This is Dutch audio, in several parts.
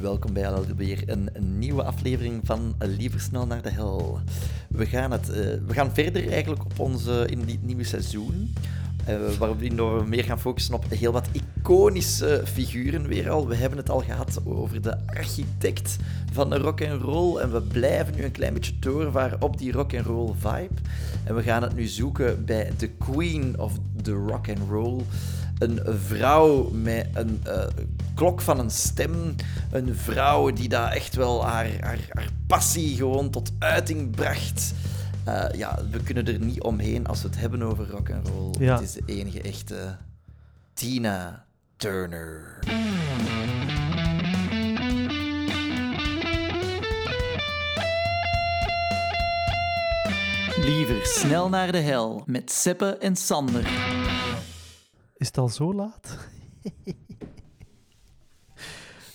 welkom bij alweer een, een nieuwe aflevering van Liever Snel naar de Hel. We gaan, het, eh, we gaan verder eigenlijk op onze, in dit nieuwe seizoen, uh, waarin we meer gaan focussen op heel wat iconische figuren weer al. We hebben het al gehad over de architect van de rock and roll en we blijven nu een klein beetje doorvaren op die rock and roll vibe. En we gaan het nu zoeken bij de queen of the rock and roll een vrouw met een uh, klok van een stem. Een vrouw die daar echt wel haar, haar, haar passie gewoon tot uiting bracht. Uh, ja, we kunnen er niet omheen als we het hebben over rock and roll. Ja. Het is de enige echte Tina Turner. Liever snel naar de hel met Seppe en Sander. Is het al zo laat?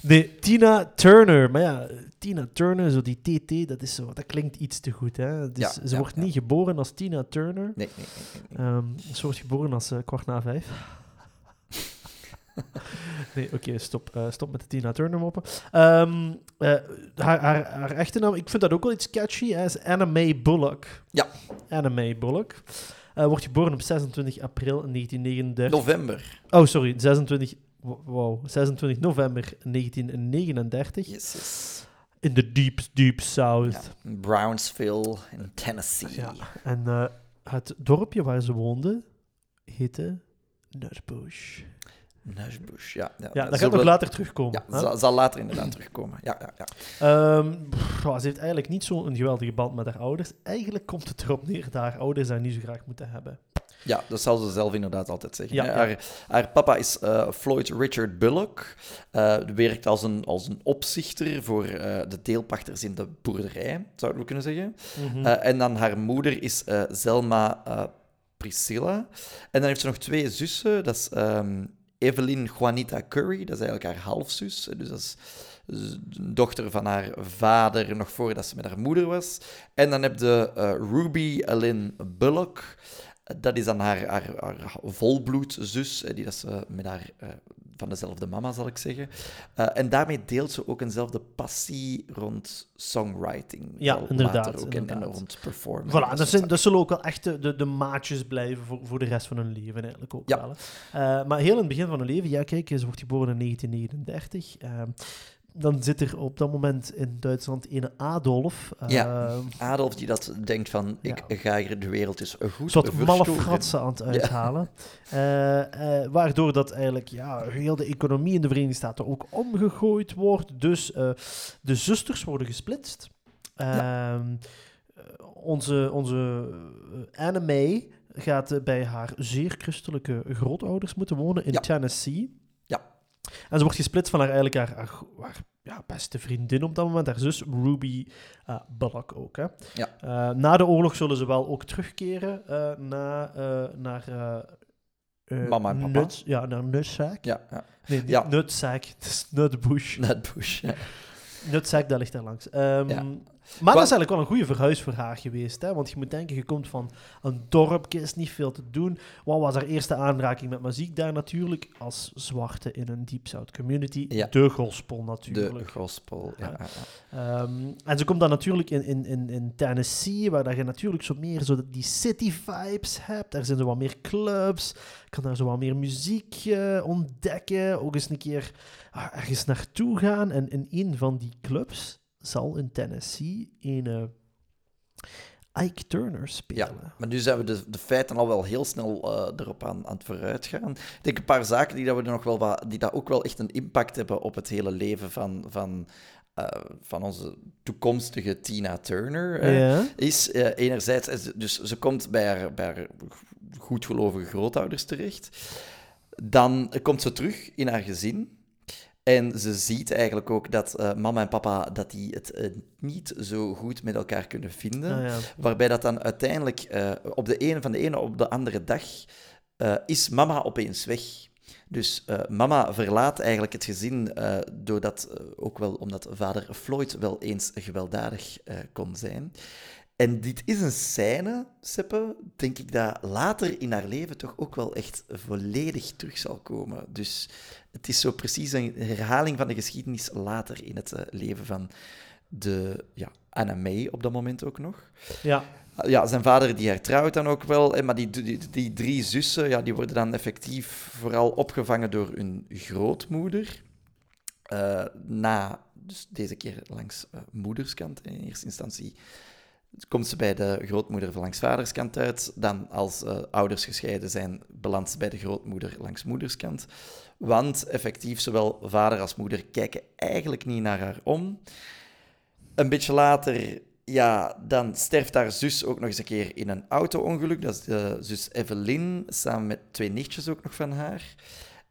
nee, Tina Turner. Maar ja, Tina Turner, zo die TT, dat, is zo, dat klinkt iets te goed. Hè? Dus Ja, ze ja, wordt ja. niet geboren als Tina Turner. Nee, nee, nee. Ehm, ze wordt geboren als eh, kwart na vijf. nee, oké, stop, eh, stop met de Tina Turner moppen. Ehm, eh, haar, haar, haar echte naam, ik vind dat ook wel iets catchy, hè, is Anna Mae Bullock. Ja. Anna Mae Bullock. Wordt geboren op 26 april 1939. November. Oh, sorry, 26, wow, 26 november 1939. Yes, yes. In de deep, deep south. Ja. Brownsville in Tennessee. Ja. En eh, het dorpje waar ze woonde heette Nutbush. Nashbush, ja. ja. Ja, dat gaat nog we- later terugkomen. Ja, zal, zal later inderdaad terugkomen. Ja, ja, ja. Ehm, pff, ze heeft eigenlijk niet zo'n geweldige band met haar ouders. Eigenlijk komt het erop neer dat haar ouders haar niet zo graag moeten hebben. Ja, dat zal ze zelf inderdaad altijd zeggen. Ja. Haar, haar papa is eh, Floyd Richard Bullock. Eh werkt als een, als een opzichter voor eh, de deelpachters in de boerderij, zouden we kunnen zeggen. Mhm. En dan haar moeder is Zelma Priscilla. En dan heeft ze nog twee zussen. Dat is ehm, Evelyn Juanita Curry, dat is eigenlijk haar halfzus. Dus dat is dochter van haar vader, nog voordat ze met haar moeder was. En dan heb je Ruby Lynn Bullock. Dat is dan haar, haar, haar volbloedzus, eh, die dat ze met haar eh, van dezelfde mama, zal ik zeggen. Eh, en daarmee deelt ze ook eenzelfde passie rond songwriting. Ja, inderdaad, ook, en- rond performance. Voilà, dat, zijn, dat zullen ook wel echt de, de, maatjes blijven voor, voor de rest van hun leven, eigenlijk ook Ja. wel. maar heel in het begin van hun leven, ja, kijk, ze wordt geboren in 1939. Ehm, dan zit er op dat moment in Duitsland een Adolf. Ja. ehm, Adolf die dat denkt van, ik ga hier de wereld eens goed soort malle fratsen aan het uithalen. Eh, eh, waardoor dat eigenlijk ja, heel de economie in de Verenigde Staten ook omgegooid wordt. Dus eh, de zusters worden gesplitst. Ehm, eh, onze onze May gaat bij haar zeer christelijke grootouders moeten wonen in Ja. Tennessee. Ja. En ze wordt gesplitst van haar, eigenlijk haar, haar, haar, ja, beste vriendin op dat moment, haar zus Ruby eh, Bullock ook. Hè. Ja. Eh, na de oorlog zullen ze wel ook terugkeren eh, na, naar... Mama en papa. Nuts- ja, naar Nutsack. Ja, ja. Nee, Ja. Nutsack, het is Nutbush. Net Bush. Ja. Nutsack, dat ligt daar langs. Ehm, Ja. Maar dat is eigenlijk wel een goede verhuis voor haar geweest. Hè? Want je moet denken, je komt van een dorpje, is niet veel te doen. Wat was haar eerste aanraking met muziek daar natuurlijk? Als zwarte in een Deep South community. Ja. De gospel De natuurlijk. gospel. Ja, Ja. Ehm, en ze komt dan natuurlijk in, in, in, in Tennessee, waar dat je natuurlijk zo meer zo die city vibes hebt. Er zijn zo wat meer clubs. Je kan daar zo wat meer muziek eh, ontdekken. Ook eens een keer ah, ergens naartoe gaan. En in een van die clubs zal in Tennessee een eh, Ike Turner spelen. Maar nu zijn we de, de feiten al wel heel snel eh, erop aan, aan het vooruitgaan. Ik denk een paar zaken die, dat we nog wel wat, die dat ook wel echt een impact hebben op het hele leven van, van, eh, van onze toekomstige Tina Turner. Ja. is enerzijds, dus ze komt bij haar, bij haar goedgelovige grootouders terecht. Dan komt ze terug in haar gezin. En ze ziet eigenlijk ook dat eh, mama en papa dat die het eh, niet zo goed met elkaar kunnen vinden. Ah, ja. Waarbij dat dan uiteindelijk eh, op de ene van de ene op de andere dag is mama opeens weg. Dus mama verlaat eigenlijk het gezin, doordat, ook wel omdat vader Floyd wel eens gewelddadig kon zijn. En dit is een scène, Seppe, denk ik, dat later in haar leven toch ook wel echt volledig terug zal komen. Dus het is zo precies een herhaling van de geschiedenis later in het eh, leven van de ja, Anna May op dat moment ook nog. Ja. Ja, zijn vader die hertrouwt dan ook wel, hè, maar die, die, die drie zussen ja, die worden dan effectief vooral opgevangen door hun grootmoeder. Eh, na, dus deze keer langs eh, moederskant in eerste instantie, komt ze bij de grootmoeder langs vaderskant uit. Dan, als eh, ouders gescheiden zijn, belandt ze bij de grootmoeder langs moederskant. Want effectief, zowel vader als moeder kijken eigenlijk niet naar haar om. Een beetje later, ja, dan sterft haar zus ook nog eens een keer in een auto-ongeluk. Dat is de zus Evelyn, samen met twee nichtjes ook nog van haar.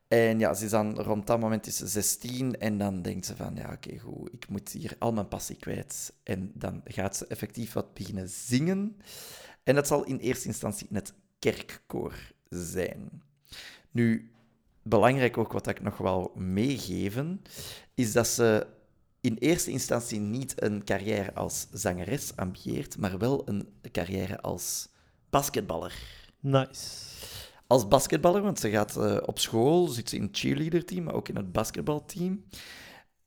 En ja, ze is dan rond dat moment is ze 16 en dan denkt ze van, ja, oké, goed, ik moet hier al mijn passie kwijt. En dan gaat ze effectief wat beginnen zingen. En dat zal in eerste instantie in het kerkkoor zijn. Nu, belangrijk ook wat ik nog wel meegeven, is dat ze in eerste instantie niet een carrière als zangeres ambieert, maar wel een carrière als basketballer. Nice. Als basketballer, want ze gaat uh, op school, zit ze in het cheerleader-team, maar ook in het basketbalteam.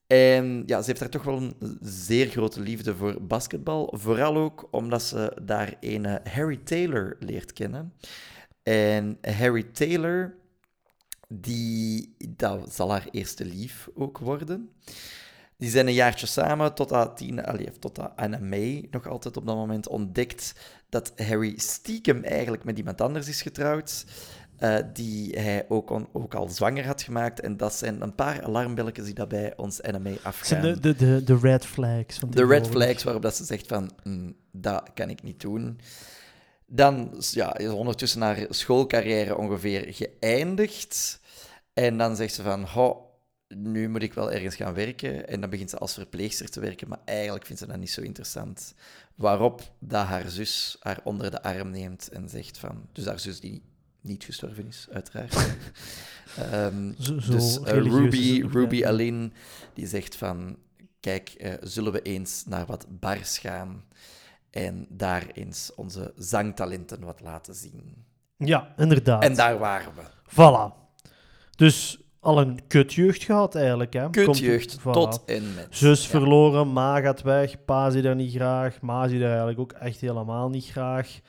En ja, ze heeft daar toch wel een zeer grote liefde voor basketbal. Vooral ook omdat ze daar een Harry Taylor leert kennen. En Harry Taylor, die, dat zal haar eerste lief ook worden. Die zijn een jaartje samen, totdat, Tina, totdat Anna May nog altijd op dat moment ontdekt dat Harry stiekem eigenlijk met iemand anders is getrouwd. Uh, die hij ook, on, ook, al zwanger had gemaakt. En dat zijn een paar alarmbelletjes die daarbij ons NMA afgaan. De, de, de, de red flags. De red flags waarop dat ze zegt van, mm, dat kan ik niet doen. Dan ja, is ondertussen haar schoolcarrière ongeveer geëindigd. En dan zegt ze van, ho, nu moet ik wel ergens gaan werken. En dan begint ze als verpleegster te werken, maar eigenlijk vindt ze dat niet zo interessant. Waarop dat haar zus haar onder de arm neemt en zegt van... Dus haar zus die niet gestorven is, uiteraard. um, zo, zo dus uh, Ruby, Ruby Aline, die zegt van... Kijk, uh, zullen we eens naar wat bars gaan en daar eens onze zangtalenten wat laten zien. Ja, inderdaad. En daar waren we. Voilà. Dus al een kutjeugd gehad eigenlijk. Hè? Kutjeugd, voilà. tot en met. Zus ja. verloren, ma gaat weg, pa zie daar niet graag, ma zie daar eigenlijk ook echt helemaal niet graag.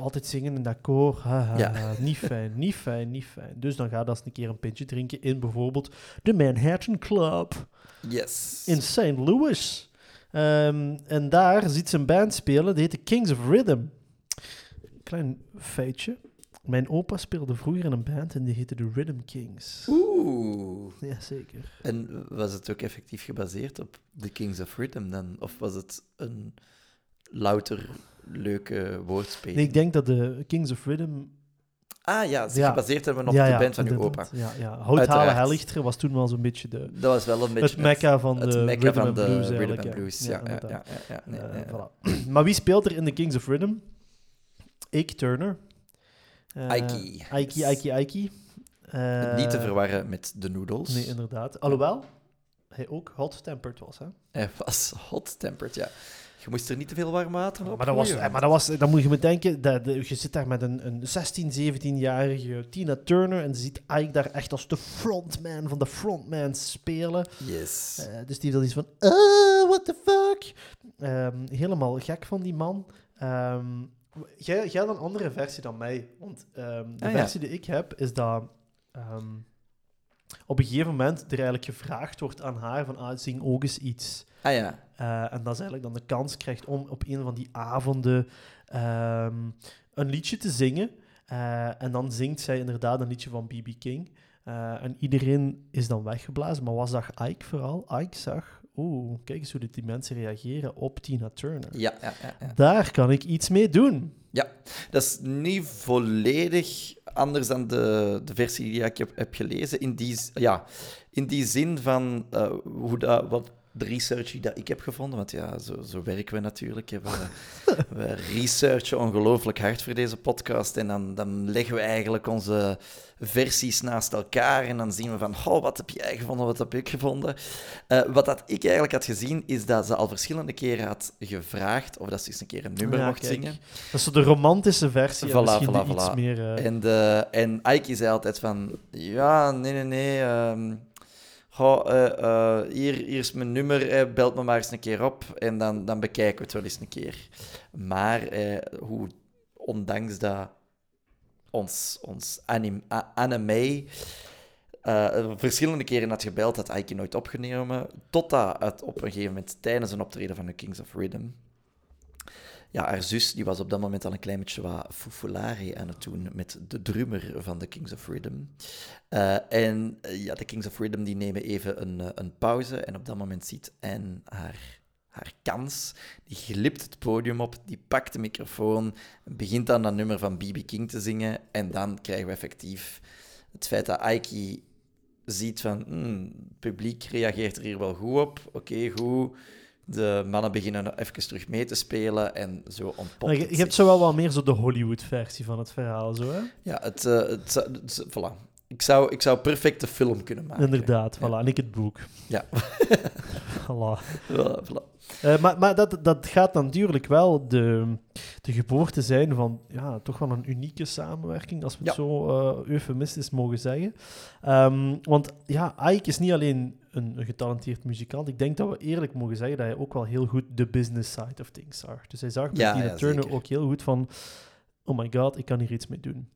Altijd zingen in dat koor. Ha, ha, Ja. Niet fijn, niet fijn, niet fijn. Dus dan gaat dat eens een keer een pintje drinken in bijvoorbeeld de Manhattan Club Yes. in St. Louis. Ehm, en daar ziet ze een band spelen, die heet de Kings of Rhythm. Klein feitje. Mijn opa speelde vroeger in een band en die heette de Rhythm Kings. Oeh. Jazeker. En was het ook effectief gebaseerd op The Kings of Rhythm dan? Of was het een louter leuke woordspeling? Nee, ik denk dat de Kings of Rhythm... Ah ja, ze Ja. gebaseerd hebben op ja, de band van uw opa. Ja, ja. Houthalen. Hellichter was toen wel zo'n beetje de, Dat was wel een beetje het mekka van het de mekka rhythm van and de blues rhythm eigenlijk. and blues. Ja, ja, ja. nee, Eh, nee, voilà. maar wie speelt er in de Kings of Rhythm? Ike Turner. Eh. Ike, Ike, Ike. Eh, Niet te verwarren met de noodles. Nee, inderdaad. Alhoewel, hij ook hot-tempered was, hè. Hij was hot-tempered, ja. Je moest er niet te veel warm water op Maar, dat was, eh, maar dat was, dan moet je me denken, dat, de- je zit daar met een, een 16, 17-jarige Tina Turner en ziet Ike daar echt als de frontman van de frontmans spelen. Yes. Eh, dus die had iets van, oh, what the fuck? Ehm, helemaal gek van die man. Ehm, jij, jij had een andere versie dan mij. Want ehm, de Ah, ja. versie die ik heb, is dat ehm, op een gegeven moment er eigenlijk gevraagd wordt aan haar van, ah, zing ook eens iets. Ah ja. Eh, en dat ze eigenlijk dan de kans krijgt om op een van die avonden ehm, een liedje te zingen. Eh, en dan zingt zij inderdaad een liedje van B.B. King. Eh, en iedereen is dan weggeblazen. Maar wat zag Ike vooral? Ike zag, oeh, kijk eens hoe die mensen reageren op Tina Turner. Ja, ja, ja, ja. Daar kan ik iets mee doen. Dat is niet volledig anders dan de, de versie die ik heb, heb gelezen. In die, ja, in die zin van eh, hoe dat, wat de research die dat ik heb gevonden, want ja, zo, zo werken we natuurlijk. We, we researchen ongelooflijk hard voor deze podcast en dan, dan leggen we eigenlijk onze versies naast elkaar en dan zien we van, oh, wat heb jij gevonden, wat heb ik gevonden. Eh, wat dat ik eigenlijk had gezien, is dat ze al verschillende keren had gevraagd of dat ze eens een keer een nummer Ja, mocht kijk. zingen. Dat is zo de romantische versie. en Voilà, misschien voilà, iets meer... eh, En, de, en Ike zei altijd van, ja, nee, nee, nee. ehm, eh, eh, hier, hier is mijn nummer, eh, belt me maar eens een keer op en dan, dan bekijken we het wel eens een keer. Maar eh, hoe, ondanks dat ons, ons anime verschillende keren had gebeld, had Ike nooit opgenomen, totdat het op een gegeven moment tijdens een optreden van de Kings of Rhythm ja, haar zus die was op dat moment al een klein beetje wat fufulari aan het doen met de drummer van de Kings of Rhythm. Eh, en eh, ja, de Kings of Rhythm die nemen even een, eh, een pauze en op dat moment ziet Anne haar, haar kans. Die glipt het podium op, die pakt de microfoon, begint dan dat nummer van B.B. King te zingen en dan krijgen we effectief het feit dat Aiki ziet van hmm, het publiek reageert er hier wel goed op, oké, goed. De mannen beginnen even terug mee te spelen en zo ontpopt je, hebt zo wel wat meer zo de Hollywood-versie van het verhaal, zo, hè? Ja, het, eh, het, voilà. Ik zou, ik zou perfect een film kunnen maken. Inderdaad, Ja. voilà. En ik het boek. Ja. Voilà. Voilà, voilà. Eh, maar maar dat, dat gaat natuurlijk wel de, de geboorte zijn van ja, toch wel een unieke samenwerking, als we het zo eh, eufemistisch mogen zeggen. Ehm, want ja, Ike is niet alleen een, een getalenteerd muzikant. Ik denk dat we eerlijk mogen zeggen dat hij ook wel heel goed de business side of things zag. Dus hij zag met Ja, Tina ja, Turner zeker. ook heel goed van, oh my god, ik kan hier iets mee doen.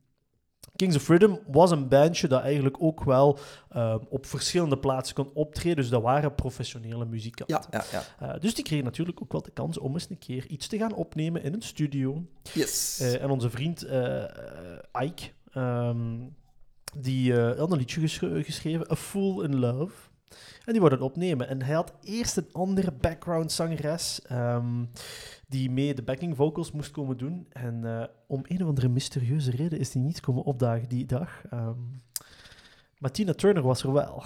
Kings of Rhythm was een bandje dat eigenlijk ook wel ehm, op verschillende plaatsen kon optreden. Dus dat waren professionele muzikanten. Ja, ja, ja. Uh, dus die kregen natuurlijk ook wel de kans om eens een keer iets te gaan opnemen in een studio. Yes. Uh, en onze vriend Ike, um, die had een liedje ges geschreven, A Fool in Love. En die het opnemen. En hij had eerst een andere background zangeres um, die mee de backing vocals moest komen doen. En uh, om een of andere mysterieuze reden is die niet komen opdagen die dag. Um, maar Tina Turner was er wel.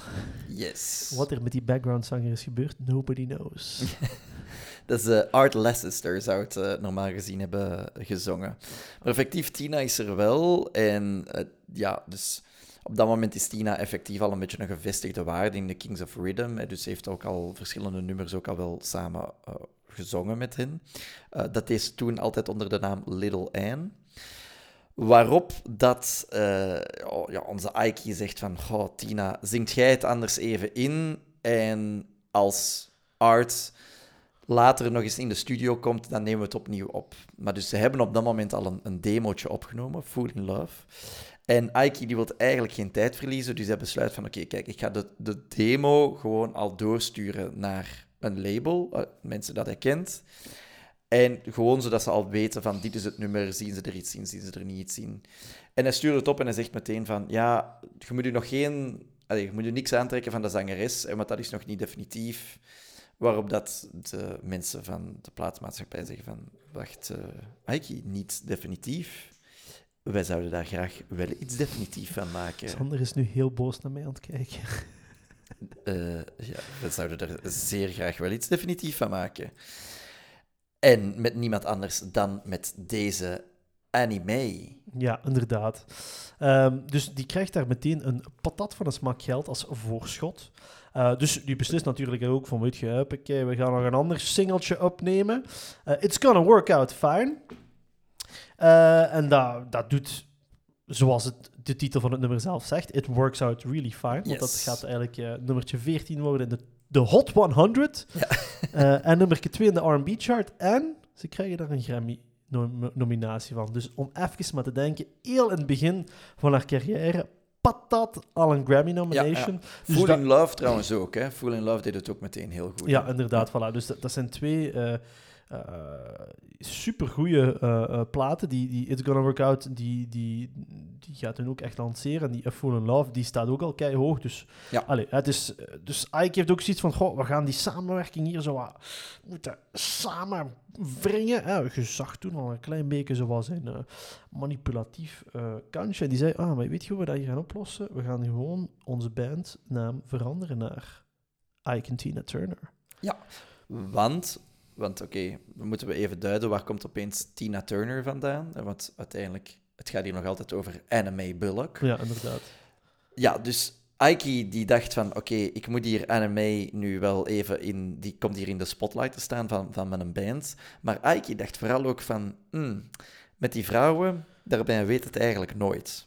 Yes. Wat er met die background zanger is gebeurd, nobody knows. Dat is uh, Art Leicester, zou het uh, normaal gezien hebben gezongen. Maar effectief, Tina is er wel. En uh, ja, dus op dat moment is Tina effectief al een beetje een gevestigde waarde in de Kings of Rhythm. Dus ze heeft ook al verschillende nummers ook al wel samen uh, gezongen met hen. Uh, dat ze toen altijd onder de naam Little Anne. Waarop dat uh, oh, ja, onze Ike zegt van... Tina, zingt jij het anders even in? En als Art later nog eens in de studio komt, dan nemen we het opnieuw op. Maar dus ze hebben op dat moment al een, een demootje opgenomen, Fool in Love. En Ike die wil eigenlijk geen tijd verliezen, dus hij besluit van oké, kijk, ik ga de, de demo gewoon al doorsturen naar een label, uh, mensen dat hij kent. En gewoon zodat ze al weten van dit is het nummer, zien ze er iets in, zien ze er niet iets in. En hij stuurt het op en hij zegt meteen van ja, je moet je nog geen... Je moet je niks aantrekken van de zangeres, want dat is nog niet definitief. Waarop dat de mensen van de plaatsmaatschappij zeggen van... Wacht, uh, Ike, niet definitief. Wij zouden daar graag wel iets definitief van maken. Sander is nu heel boos naar mij aan het kijken. Uh, ja, we zouden er zeer graag wel iets definitief van maken. En met niemand anders dan met deze anime. Ja, inderdaad. Um, dus die krijgt daar meteen een patat van een smak geld als voorschot. Uh, dus die beslist natuurlijk ook van, weet je, we gaan nog een ander singeltje opnemen. Uh, it's gonna work out fine. Uh, en dat, dat doet, zoals het, de titel van het nummer zelf zegt, it works out really fine. Yes. Want dat gaat eigenlijk uh, nummertje 14 worden in de, de Hot 100. Ja. uh, en nummer 2 in de R&B chart. En ze krijgen daar een Grammy nom nominatie van. Dus om even maar te denken, heel in het begin van haar carrière, patat al een Grammy nomination. Ja, ja. Dus in Love trouwens ook, hè. Fool in Love deed het ook meteen heel goed. Ja, inderdaad, voilà. Dus dat, dat zijn twee uh, uh, supergoeie uh, platen. Die, die It's Gonna Work Out, die, die, die gaat hun ook echt lanceren. En die A Fool in Love, die staat ook al keihard hoog. Dus, ja. allee, het is, dus Ike heeft ook zoiets van, goh, we gaan die samenwerking hier zo wat moeten samen wringen. Ja, je zag toen al een klein beetje zoals een uh, manipulatief kantje. En die zei, ah, maar weet je hoe we dat hier gaan oplossen? We gaan gewoon onze bandnaam veranderen naar Ike en Tina Turner. Want, want oké, dan moeten we even duiden, waar komt opeens Tina Turner vandaan? Want uiteindelijk, het gaat hier nog altijd over Anime Bullock. Ja, inderdaad. Ja, dus Aiki die dacht van, oké, ik moet hier anime nu wel even in... Die komt hier in de spotlight te staan van, van mijn band. Maar Aiki dacht vooral ook van, hmm, met die vrouwen, daarbij weet het eigenlijk nooit.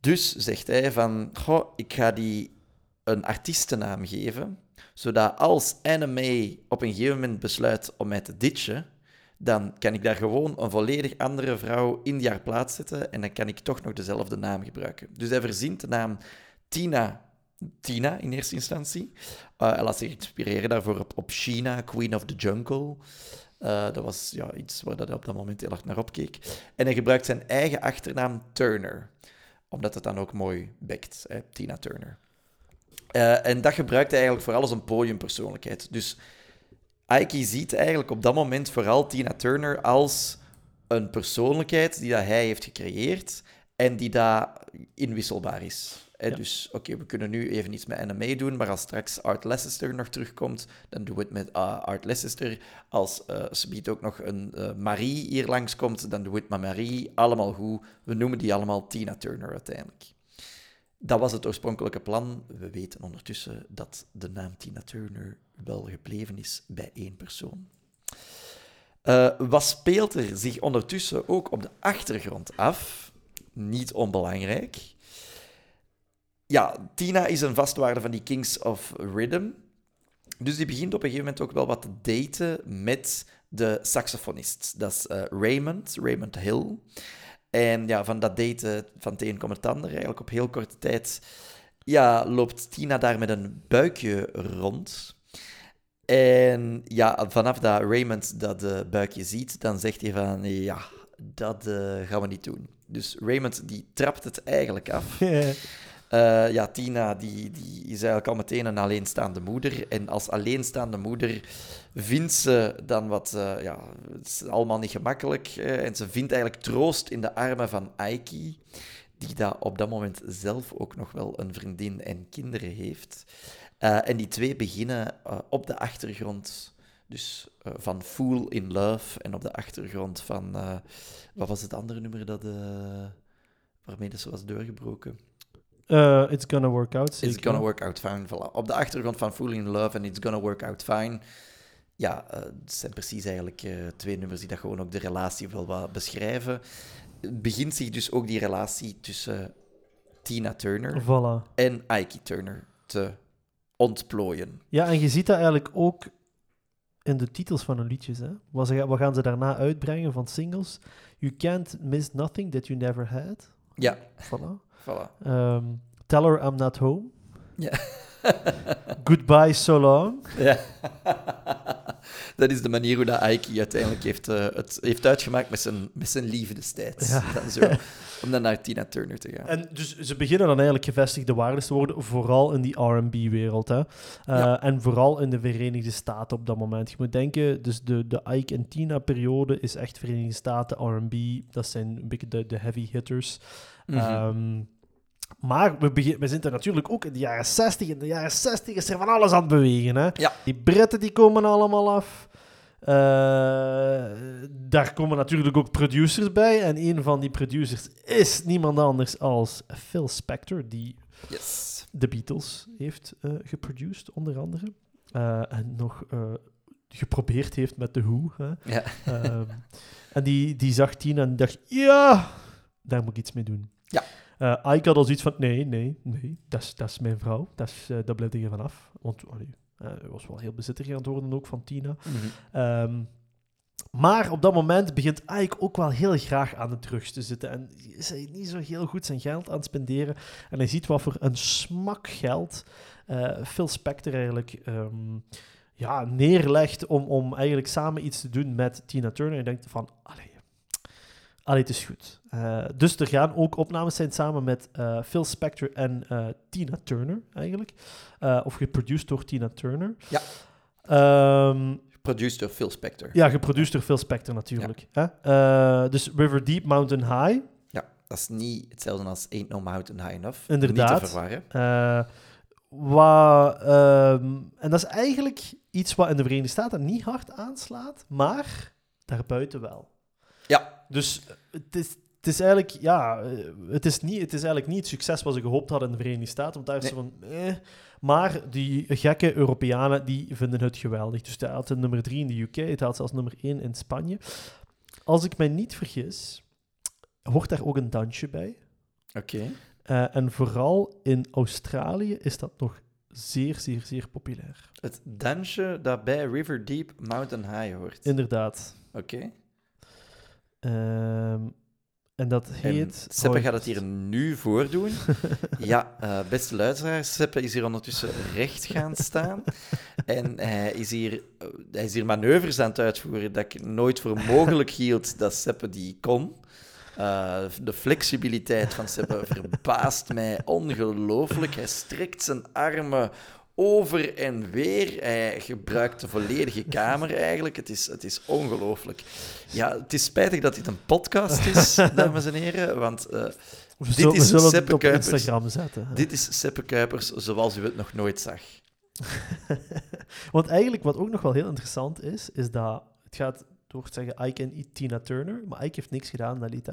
Dus zegt hij van, goh, ik ga die een artiestennaam geven, zodat als anime op een gegeven moment besluit om mij te ditchen, dan kan ik daar gewoon een volledig andere vrouw in die haar plaats zetten en dan kan ik toch nog dezelfde naam gebruiken. Dus hij verzint de naam Tina, Tina in eerste instantie. Uh, hij laat zich inspireren daarvoor op, op Sheena, Queen of the Jungle. Uh, dat was ja, iets waar hij op dat moment heel erg naar opkeek. En hij gebruikt zijn eigen achternaam Turner, omdat het dan ook mooi bekt? Tina Turner. Uh, en dat gebruikt hij eigenlijk vooral als een podiumpersoonlijkheid. Dus Ike ziet eigenlijk op dat moment vooral Tina Turner als een persoonlijkheid die dat hij heeft gecreëerd en die daar inwisselbaar is. Ja. Dus oké, we kunnen nu even iets met anime doen, maar als straks Art Leicester nog terugkomt, dan doen we het met uh, Art Leicester. Als uh, biedt ook nog een uh, Marie hier langskomt, dan doen we het met Marie. Allemaal goed. We noemen die allemaal Tina Turner uiteindelijk. Dat was het oorspronkelijke plan. We weten ondertussen dat de naam Tina Turner wel gebleven is bij één persoon. Uh, wat speelt er zich ondertussen ook op de achtergrond af? Niet onbelangrijk. Ja, Tina is een vastwaarde van die Kings of Rhythm. Dus die begint op een gegeven moment ook wel wat te daten met de saxofonist. Dat is uh, Raymond, Raymond Hill. En ja, van dat daten van het een komt het ander, eigenlijk op heel korte tijd, ja, loopt Tina daar met een buikje rond. En ja, vanaf dat Raymond dat uh, buikje ziet, dan zegt hij van, ja, dat uh, gaan we niet doen. Dus Raymond die trapt het eigenlijk af. Uh, ja, Tina die, die is eigenlijk al meteen een alleenstaande moeder. En als alleenstaande moeder vindt ze dan wat... Uh, ja, het is allemaal niet gemakkelijk. Uh, en ze vindt eigenlijk troost in de armen van Aiki, die daar op dat moment zelf ook nog wel een vriendin en kinderen heeft. en die twee beginnen op de achtergrond... Dus van Fool in Love en op de achtergrond van... wat was het andere nummer dat, waarmee ze was doorgebroken? Uh, it's gonna work out. It's gonna work out fine. Voilà. Op de achtergrond van Fooling in Love en It's gonna work out fine. Ja, uh, het zijn precies eigenlijk uh, twee nummers die dat gewoon ook de relatie wel wat beschrijven. Het begint zich dus ook die relatie tussen Tina Turner voilà. en Ike Turner te ontplooien. Ja, en je ziet dat eigenlijk ook in de titels van hun liedjes. Hè? Wat, ze, wat gaan ze daarna uitbrengen van singles? You can't miss nothing that you never had. Ja. Voilà. Voilà. Um, tell her I'm not home. Ja. Goodbye so long. Ja. dat is de manier hoe dat Ike uiteindelijk heeft, uh, het heeft uitgemaakt met zijn, met zijn liefde destijds. Ja. Dan zo, om dan naar Tina Turner te gaan. En dus ze beginnen dan eigenlijk gevestigde waardes te worden, vooral in die R&B-wereld. Uh, Ja. En vooral in de Verenigde Staten op dat moment. Je moet denken, dus de, de Ike en Tina-periode is echt Verenigde Staten, R&B. Dat zijn een beetje de, de heavy hitters. Mhm. Ehm, maar we, begin, we zitten natuurlijk ook in de jaren 60. In de jaren 60 is er van alles aan het bewegen. Hè? Ja. Die Britten die komen allemaal af. Eh, daar komen natuurlijk ook producers bij. En een van die producers is niemand anders als Phil Spector, die Yes. de Beatles heeft eh geproduced, onder andere. Eh, en nog geprobeerd heeft met The Who. Hè? Ja. Ehm, en die, die zag Tina en dacht, ja, daar moet ik iets mee doen. Ja. Eh, Ike had al zoiets van, nee, nee, nee, dat is, mijn vrouw. Dat, is, eh, dat blijft er vanaf. Want allee, eh, hij was wel heel bezitterig aan het worden ook van Tina. Mhm. Ehm, maar op dat moment begint Ike ook wel heel graag aan de drugs te zitten. En is hij niet zo heel goed zijn geld aan het spenderen. En hij ziet wat voor een smak geld eh, Phil Spector eigenlijk ehm, ja, neerlegt om, om eigenlijk samen iets te doen met Tina Turner. En denkt van, allee, allee het is goed. Eh, dus er gaan ook opnames zijn samen met eh, Phil Spector en eh, Tina Turner eigenlijk. Of geproduced door Tina Turner. Ja. Ehm, Produced door Phil Spector. ja, geproduceerd door Phil Spector natuurlijk. Hè? Eh, dus River Deep, Mountain High. Ja, dat is niet hetzelfde als Ain't No Mountain High Enough. Inderdaad. Niet te verwarren. Eh, wat, ehm, en dat is eigenlijk iets wat in de Verenigde Staten niet hard aanslaat, maar daarbuiten wel. Ja. Dus het is, het is eigenlijk, ja, eh, het is, niet, het is eigenlijk niet het succes wat ze gehoopt hadden in de Verenigde Staten, want daar is Nee. ze van, eh. Maar die gekke Europeanen, die vinden het geweldig. Dus het haalt het nummer 3 in de UK, het haalt zelfs nummer 1 in Spanje. Als ik mij niet vergis, hoort daar ook een dansje bij. Oké. Eh, en vooral in Australië is dat nog zeer, zeer, zeer populair. Het dansje dat bij River Deep Mountain High hoort. Inderdaad. Oké. Ehm, en dat En heet... Seppe oh, gaat het hier nu voordoen. ja, eh, beste luisteraars, Seppe is hier ondertussen recht gaan staan. En hij is hier, eh, hij is hier manoeuvres aan het uitvoeren dat ik nooit voor mogelijk hield dat Seppe die kon. Eh, de flexibiliteit van Seppe verbaast mij ongelooflijk. Hij strekt zijn armen over en weer. Hij gebruikt de volledige kamer eigenlijk. Het is, het is ongelooflijk. Ja, het is spijtig dat dit een podcast is, dames en heren, want eh, dit zullen, is zullen Seppe Kuipers. Instagram zetten. dit is Seppe Kuipers zoals u het nog nooit zag. Want eigenlijk, wat ook nog wel heel interessant is, is dat het gaat door te zeggen Ike en Tina Turner, maar Ike heeft niks gedaan, hè.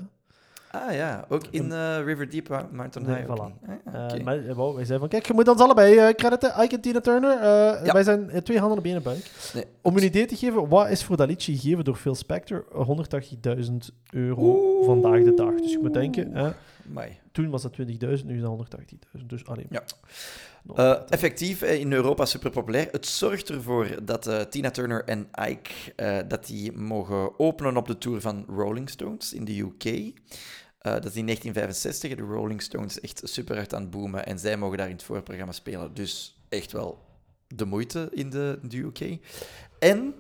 Ah ja, ook in eh, River Deep Mou- Mountain Nee, High. voilà. niet. Ah, Eh, maar eh, wij zeiden van, kijk, je moet ons allebei eh, crediten, Ike en Tina Turner. Ja. Wij zijn twee handen op één buik. Nee. Om je een idee te geven, wat is voor dat liedje gegeven door Phil Spector? 180.000 euro Oeh. vandaag de dag. Dus je moet denken, toen was dat 20.000, nu is dat 180.000. Dus alleen. Ja. Eh, effectief, eh, in Europa super populair. Het zorgt ervoor dat eh, Tina Turner en Ike dat die mogen openen op de tour van Rolling Stones in de UK. Dat is in 1965. De Rolling Stones echt super hard aan het boomen en zij mogen daar in het voorprogramma spelen. Dus echt wel de moeite in de, in de UK. En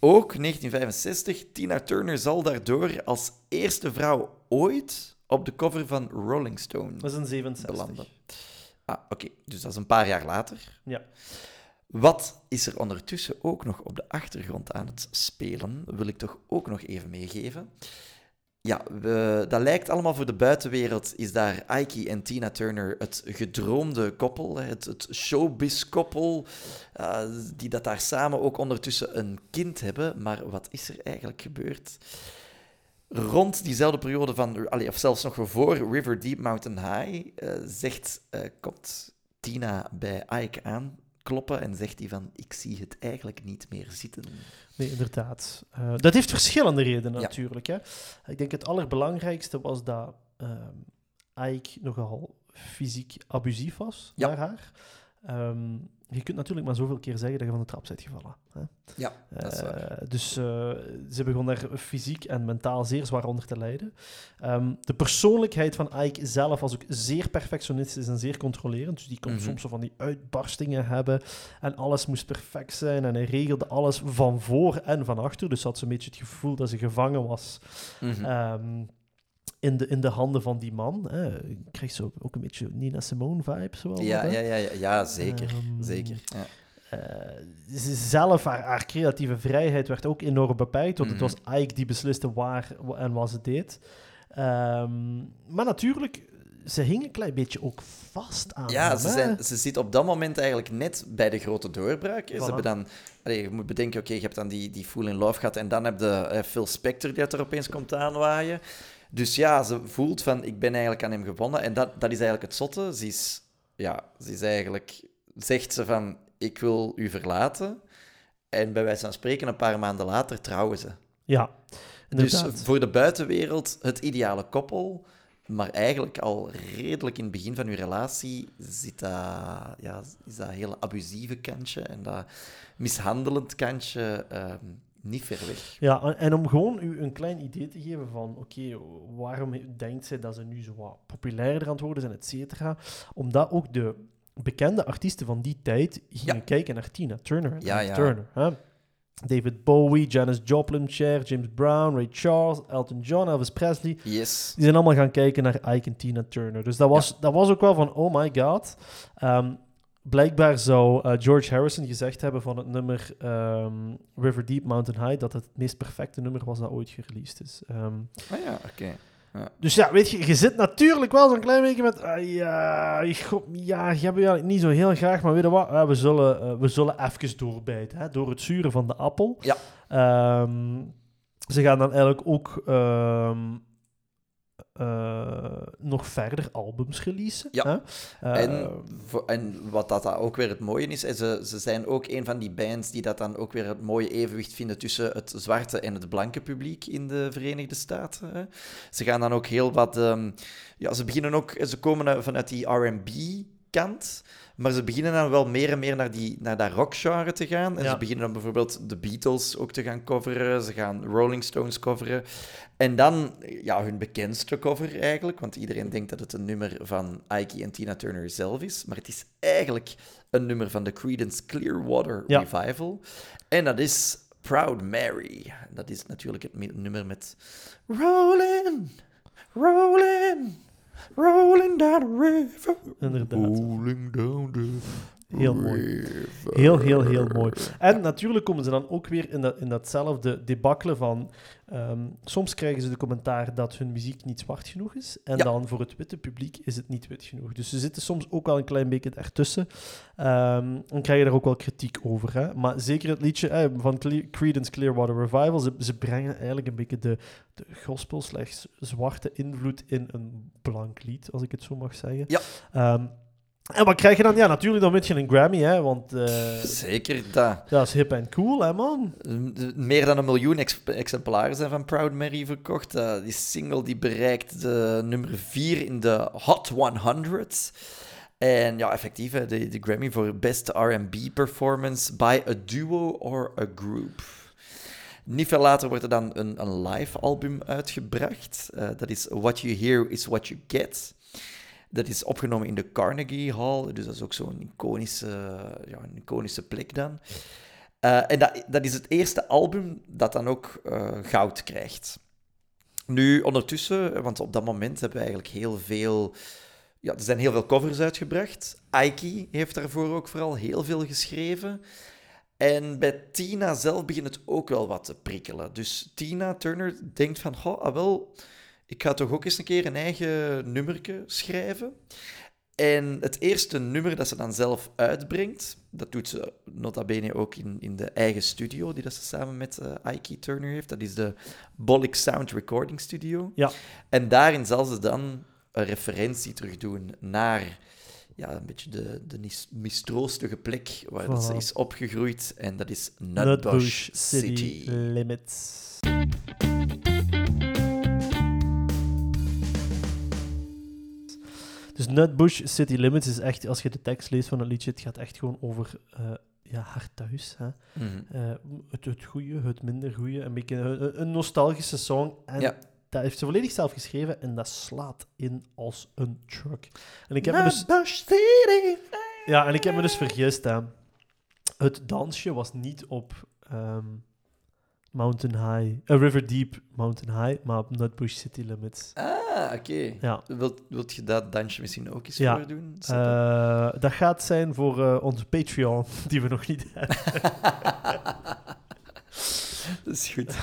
ook 1965, Tina Turner zal daardoor als eerste vrouw ooit op de cover van Rolling Stone Dat is een 67. belanden. Ah, oké. Dus dat is een paar jaar later. Ja. Wat is er ondertussen ook nog op de achtergrond aan het spelen? Wil ik toch ook nog even meegeven. Ja, we, dat lijkt allemaal voor de buitenwereld. Is daar Ike en Tina Turner het gedroomde koppel, het, het showbiz-koppel, eh, die dat daar samen ook ondertussen een kind hebben. Maar wat is er eigenlijk gebeurd? Rond diezelfde periode van, allee, of zelfs nog voor River Deep Mountain High, eh, zegt, eh, komt Tina bij Ike aankloppen en zegt hij van, ik zie het eigenlijk niet meer zitten. Nee, inderdaad. Eh, dat heeft verschillende redenen Ja. natuurlijk. Hè. Ik denk het allerbelangrijkste was dat ehm Ike nogal fysiek abusief was Ja. naar haar. Ehm, je kunt natuurlijk maar zoveel keer zeggen dat je van de trap bent gevallen. Hè. Ja, dat is waar. Eh, dus eh, ze begon daar fysiek en mentaal zeer zwaar onder te lijden. Ehm, de persoonlijkheid van Ike zelf was ook zeer perfectionistisch en zeer controlerend. Dus die kon Mhm. soms zo van die uitbarstingen hebben. En alles moest perfect zijn. En hij regelde alles van voor en van achter. Dus ze had zo'n beetje het gevoel dat ze gevangen was Mhm. ehm, in, de, in de handen van die man. Hè. Ik kreeg zo ook een beetje Nina Simone vibes. Wel, ja, ja, ja, ja, ja, zeker. Ehm, zeker. Ja. Eh, ze zelf, haar, haar creatieve vrijheid werd ook enorm beperkt, want Mhm. het was Ike die besliste waar en wat ze deed. Ehm, maar natuurlijk, ze hing een klein beetje ook vast aan Ja, hem, ze, zijn, ze zit op dat moment eigenlijk net bij de grote doorbraak. Ze hebben dan, allee, je moet bedenken, oké, je hebt dan die, die Fool in Love gehad en dan heb je eh, Phil Spector die er opeens komt aanwaaien. Dus ja, ze voelt van, ik ben eigenlijk aan hem gewonnen. En dat, dat is eigenlijk het zotte. Ze is, ja, ze is eigenlijk, zegt ze van, ik wil u verlaten. En bij wijze van spreken, een paar maanden later trouwen ze. Ja, Dus voor de buitenwereld het ideale koppel, maar eigenlijk al redelijk in het begin van uw relatie zit dat, ja, is dat hele abusieve kantje en dat mishandelend kantje ehm, niet ver weg. Ja, en- om gewoon u een klein idee te geven van, oké, waarom denkt zij dat ze nu zo wat populairder aan het worden zijn, et cetera. Omdat ook de bekende artiesten van die tijd gingen Ja. kijken naar Tina Turner. en Ja, ja. Turner hè. David Bowie, Janis Joplin, Cher, James Brown, Ray Charles, Elton John, Elvis Presley. Yes. Die zijn allemaal gaan kijken naar Ike en Tina Turner. Dus dat was, dat was ook wel van, oh my god. Ehm, blijkbaar zou eh, George Harrison gezegd hebben van het nummer ehm, River Deep Mountain High dat het het meest perfecte nummer was dat ooit gereleased is. Ehm, Ah ja, oké. Ja. Dus ja, weet je, je zit natuurlijk wel zo'n klein beetje met... ah, ja, ik god, ja, je hebt je eigenlijk niet zo heel graag, maar weet je wat? Ah, we, zullen, eh, we zullen even doorbijten, hè, door het zuren van de appel. Ja. Ehm, ze gaan dan eigenlijk ook nog verder albums releasen. Ja. Hè? Eh, En, en wat dat, ook weer het mooie is, ze, ze zijn ook een van die bands die dat dan ook weer het mooie evenwicht vinden tussen het zwarte en het blanke publiek in de Verenigde Staten. Hè. Ze gaan dan ook heel wat... ehm, ja, ze beginnen ook... Ze komen uit- vanuit die R&B-kant, maar ze beginnen dan wel meer en meer naar, die, naar dat rockgenre te gaan. En Ja. ze beginnen dan bijvoorbeeld de Beatles ook te gaan coveren. Ze gaan Rolling Stones coveren. En dan, ja, hun bekendste cover eigenlijk, want iedereen denkt dat het een nummer van Ike en Tina Turner zelf is, maar het is eigenlijk een nummer van de Creedence Clearwater Ja. Revival. En dat is Proud Mary. Dat is natuurlijk het nummer met Rolling, rolling, rolling down the river. Inderdaad. Rolling down the Heel mooi. Heel, heel, heel mooi. En natuurlijk komen ze dan ook weer in, dat, in datzelfde debakkelen van... ehm, soms krijgen ze de commentaar dat hun muziek niet zwart genoeg is. En Ja. dan voor het witte publiek is het niet wit genoeg. Dus ze zitten soms ook wel een klein beetje ertussen. Ehm en krijg je daar ook wel kritiek over. Hè? Maar zeker het liedje eh, van Creedence Clearwater Revival... Ze, ze brengen eigenlijk een beetje de, de gospel slechts zwarte invloed in een blank lied, als ik het zo mag zeggen. Ja. Ehm, en wat krijg je dan? Ja, natuurlijk, dan win je een Grammy, hè, want... eh, Zeker dat. dat is hip en cool, hè, man? Meer dan een miljoen ex- exemplaren zijn van Proud Mary verkocht. Eh, die single die bereikt de nummer 4 in de Hot 100. En ja, effectief, hè, de, de Grammy voor Best R&B Performance by a Duo or a Group. Niet veel later wordt er dan een, een live album uitgebracht. Eh, dat is What You Hear is What You Get. Dat is opgenomen in de Carnegie Hall, dus dat is ook zo'n iconische, ja, een iconische plek dan. Eh, en dat, dat is het eerste album dat dan ook eh, goud krijgt. Nu, ondertussen, want op dat moment hebben we eigenlijk heel veel... Ja, er zijn heel veel covers uitgebracht. Ike heeft daarvoor ook vooral heel veel geschreven. En bij Tina zelf begint het ook wel wat te prikkelen. Dus Tina Turner denkt van, oh, ah, wel, ik ga toch ook eens een keer een eigen nummerke schrijven. En het eerste nummer dat ze dan zelf uitbrengt, dat doet ze nota bene ook in, in de eigen studio die dat ze samen met eh Ike Turner heeft. Dat is de Bollick Sound Recording Studio. Ja. En daarin zal ze dan een referentie terug doen naar ja, een beetje de, de mistroostige plek waar dat ze is opgegroeid. En dat is Nutbush Nutbush City, City. Limits. Dus Nutbush City Limits is echt, als je de tekst leest van het liedje, het gaat echt gewoon over eh, ja, haar thuis. Hè? Mhm. Eh, het, het goede, het minder goede, een beetje een, een nostalgische song. En Ja. dat heeft ze volledig zelf geschreven en dat slaat in als een truck. En ik heb me dus, City. ja, en ik heb me dus vergist. Hè. Het dansje was niet op ehm, Mountain High, eh, River Deep Mountain High, maar op Nutbush City Limits. Ah, oké. Ja. Wilt, wilt je dat dansje misschien ook eens Ja. voordoen? Eh, dat gaat zijn voor eh, onze Patreon, die we nog niet hebben. dat is goed.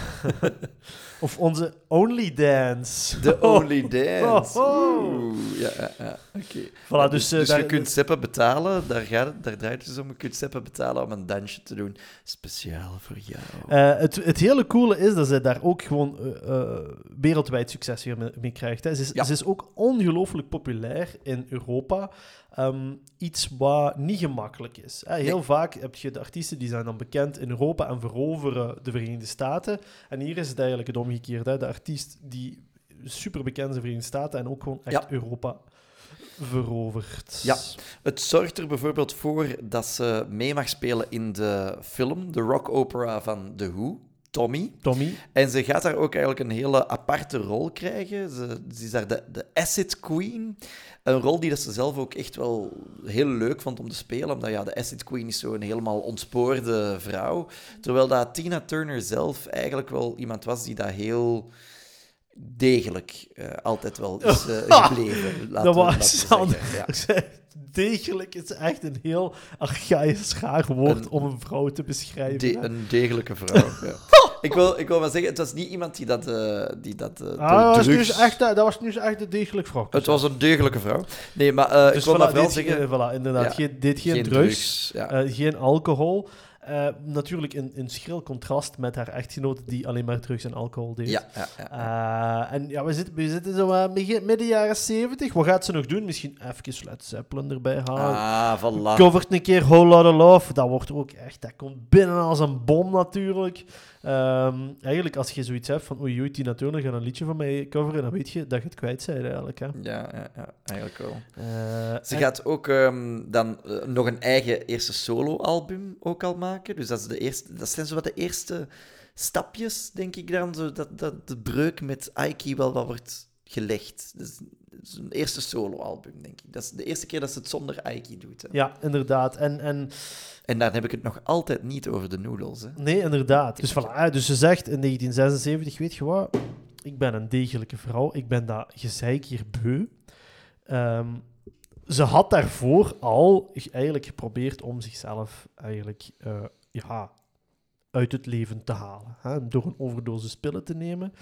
Of onze Only Dance. The Only Dance. Oh, oh. Oeh, ja, ja, ja. oké. Voilà, Ja, dus, dus eh, dus daar- je kunt Seppen betalen, daar, gaat het, daar draait het dus om. Je kunt Seppen betalen om een dansje te doen. Speciaal voor jou. Eh, het, het hele coole is dat zij daar ook gewoon eh, wereldwijd succes mee, mee krijgt. Hè. Ze, is, Ja. ze is ook ongelooflijk populair in Europa. Ehm, iets wat niet gemakkelijk is. Hè. Heel Nee. vaak heb je de artiesten die zijn dan bekend in Europa en veroveren de Verenigde Staten. En hier is het eigenlijk het omgekeerde. Hè. De artiest die super bekend is in de Verenigde Staten en ook gewoon echt Ja. Europa verovert. Ja. Het zorgt er bijvoorbeeld voor dat ze mee mag spelen in de film, de rock opera van The Who, Tommy. Tommy, En ze gaat daar ook eigenlijk een hele aparte rol krijgen. Ze, ze is daar de, de Acid Queen. Een rol die dat ze zelf ook echt wel heel leuk vond om te spelen. Omdat ja, de Acid Queen is zo'n helemaal ontspoorde vrouw. Terwijl dat Tina Turner zelf eigenlijk wel iemand was die dat heel degelijk eh, altijd wel is eh, gebleven. Laten dat was. Ja. Degelijk is echt een heel archaïs schaar woord Een- om een vrouw te beschrijven. De- een degelijke vrouw. ja. ik, wil, ik wil maar zeggen, het was niet iemand die dat... eh, die dat eh, door Ah, dat, was nu echt, dat was nu echt een degelijk vrouw. Het was een deugelijke vrouw. Nee, maar eh, dus ik wil voilà, maar wel dit, zeggen... eh, voilà, inderdaad. Ja, Geen, dit geen, geen drugs, ja. eh, geen alcohol. Eh, natuurlijk in, in schril contrast met haar echtgenoot die alleen maar drugs en alcohol deed. ja, ja, ja. Eh, en ja, we zitten, we zitten zo eh, begin- midden jaren 70. Wat gaat ze nog doen? Misschien even Led Zeppelin erbij halen. Ah, voilà. Covert een keer Whole Lotta Love. Dat wordt ook echt... Dat komt binnen als een bom natuurlijk. Ehm, eigenlijk, als je zoiets hebt van... Oei, oei, Tina Turner gaat een liedje van mij coveren, dan weet je dat je het kwijt bent eigenlijk. Hè. Ja, ja, ja, eigenlijk wel. Eh, Ze en- gaat ook ehm, dan eh, nog een eigen eerste solo-album ook al maken. Dus dat, is de eerste, dat zijn zo wat de eerste stapjes, denk ik dan. Zo dat, dat de breuk met Aiki wel wat wordt gelegd. Dus, is een eerste solo-album, denk ik. Dat is de eerste keer dat ze het zonder Aiki doet. Hè. Ja, inderdaad. En, en En dan heb ik het nog altijd niet over de noodles. Hè. nee, inderdaad. Dus, voilà, dus ze zegt in 1976, weet je wat? Ik ben een degelijke vrouw. Ik ben dat gezeik hier beu. Ehm, ze had daarvoor al eigenlijk geprobeerd om zichzelf eigenlijk eh, ja, uit het leven te halen. Hè, door een overdosis pillen te nemen.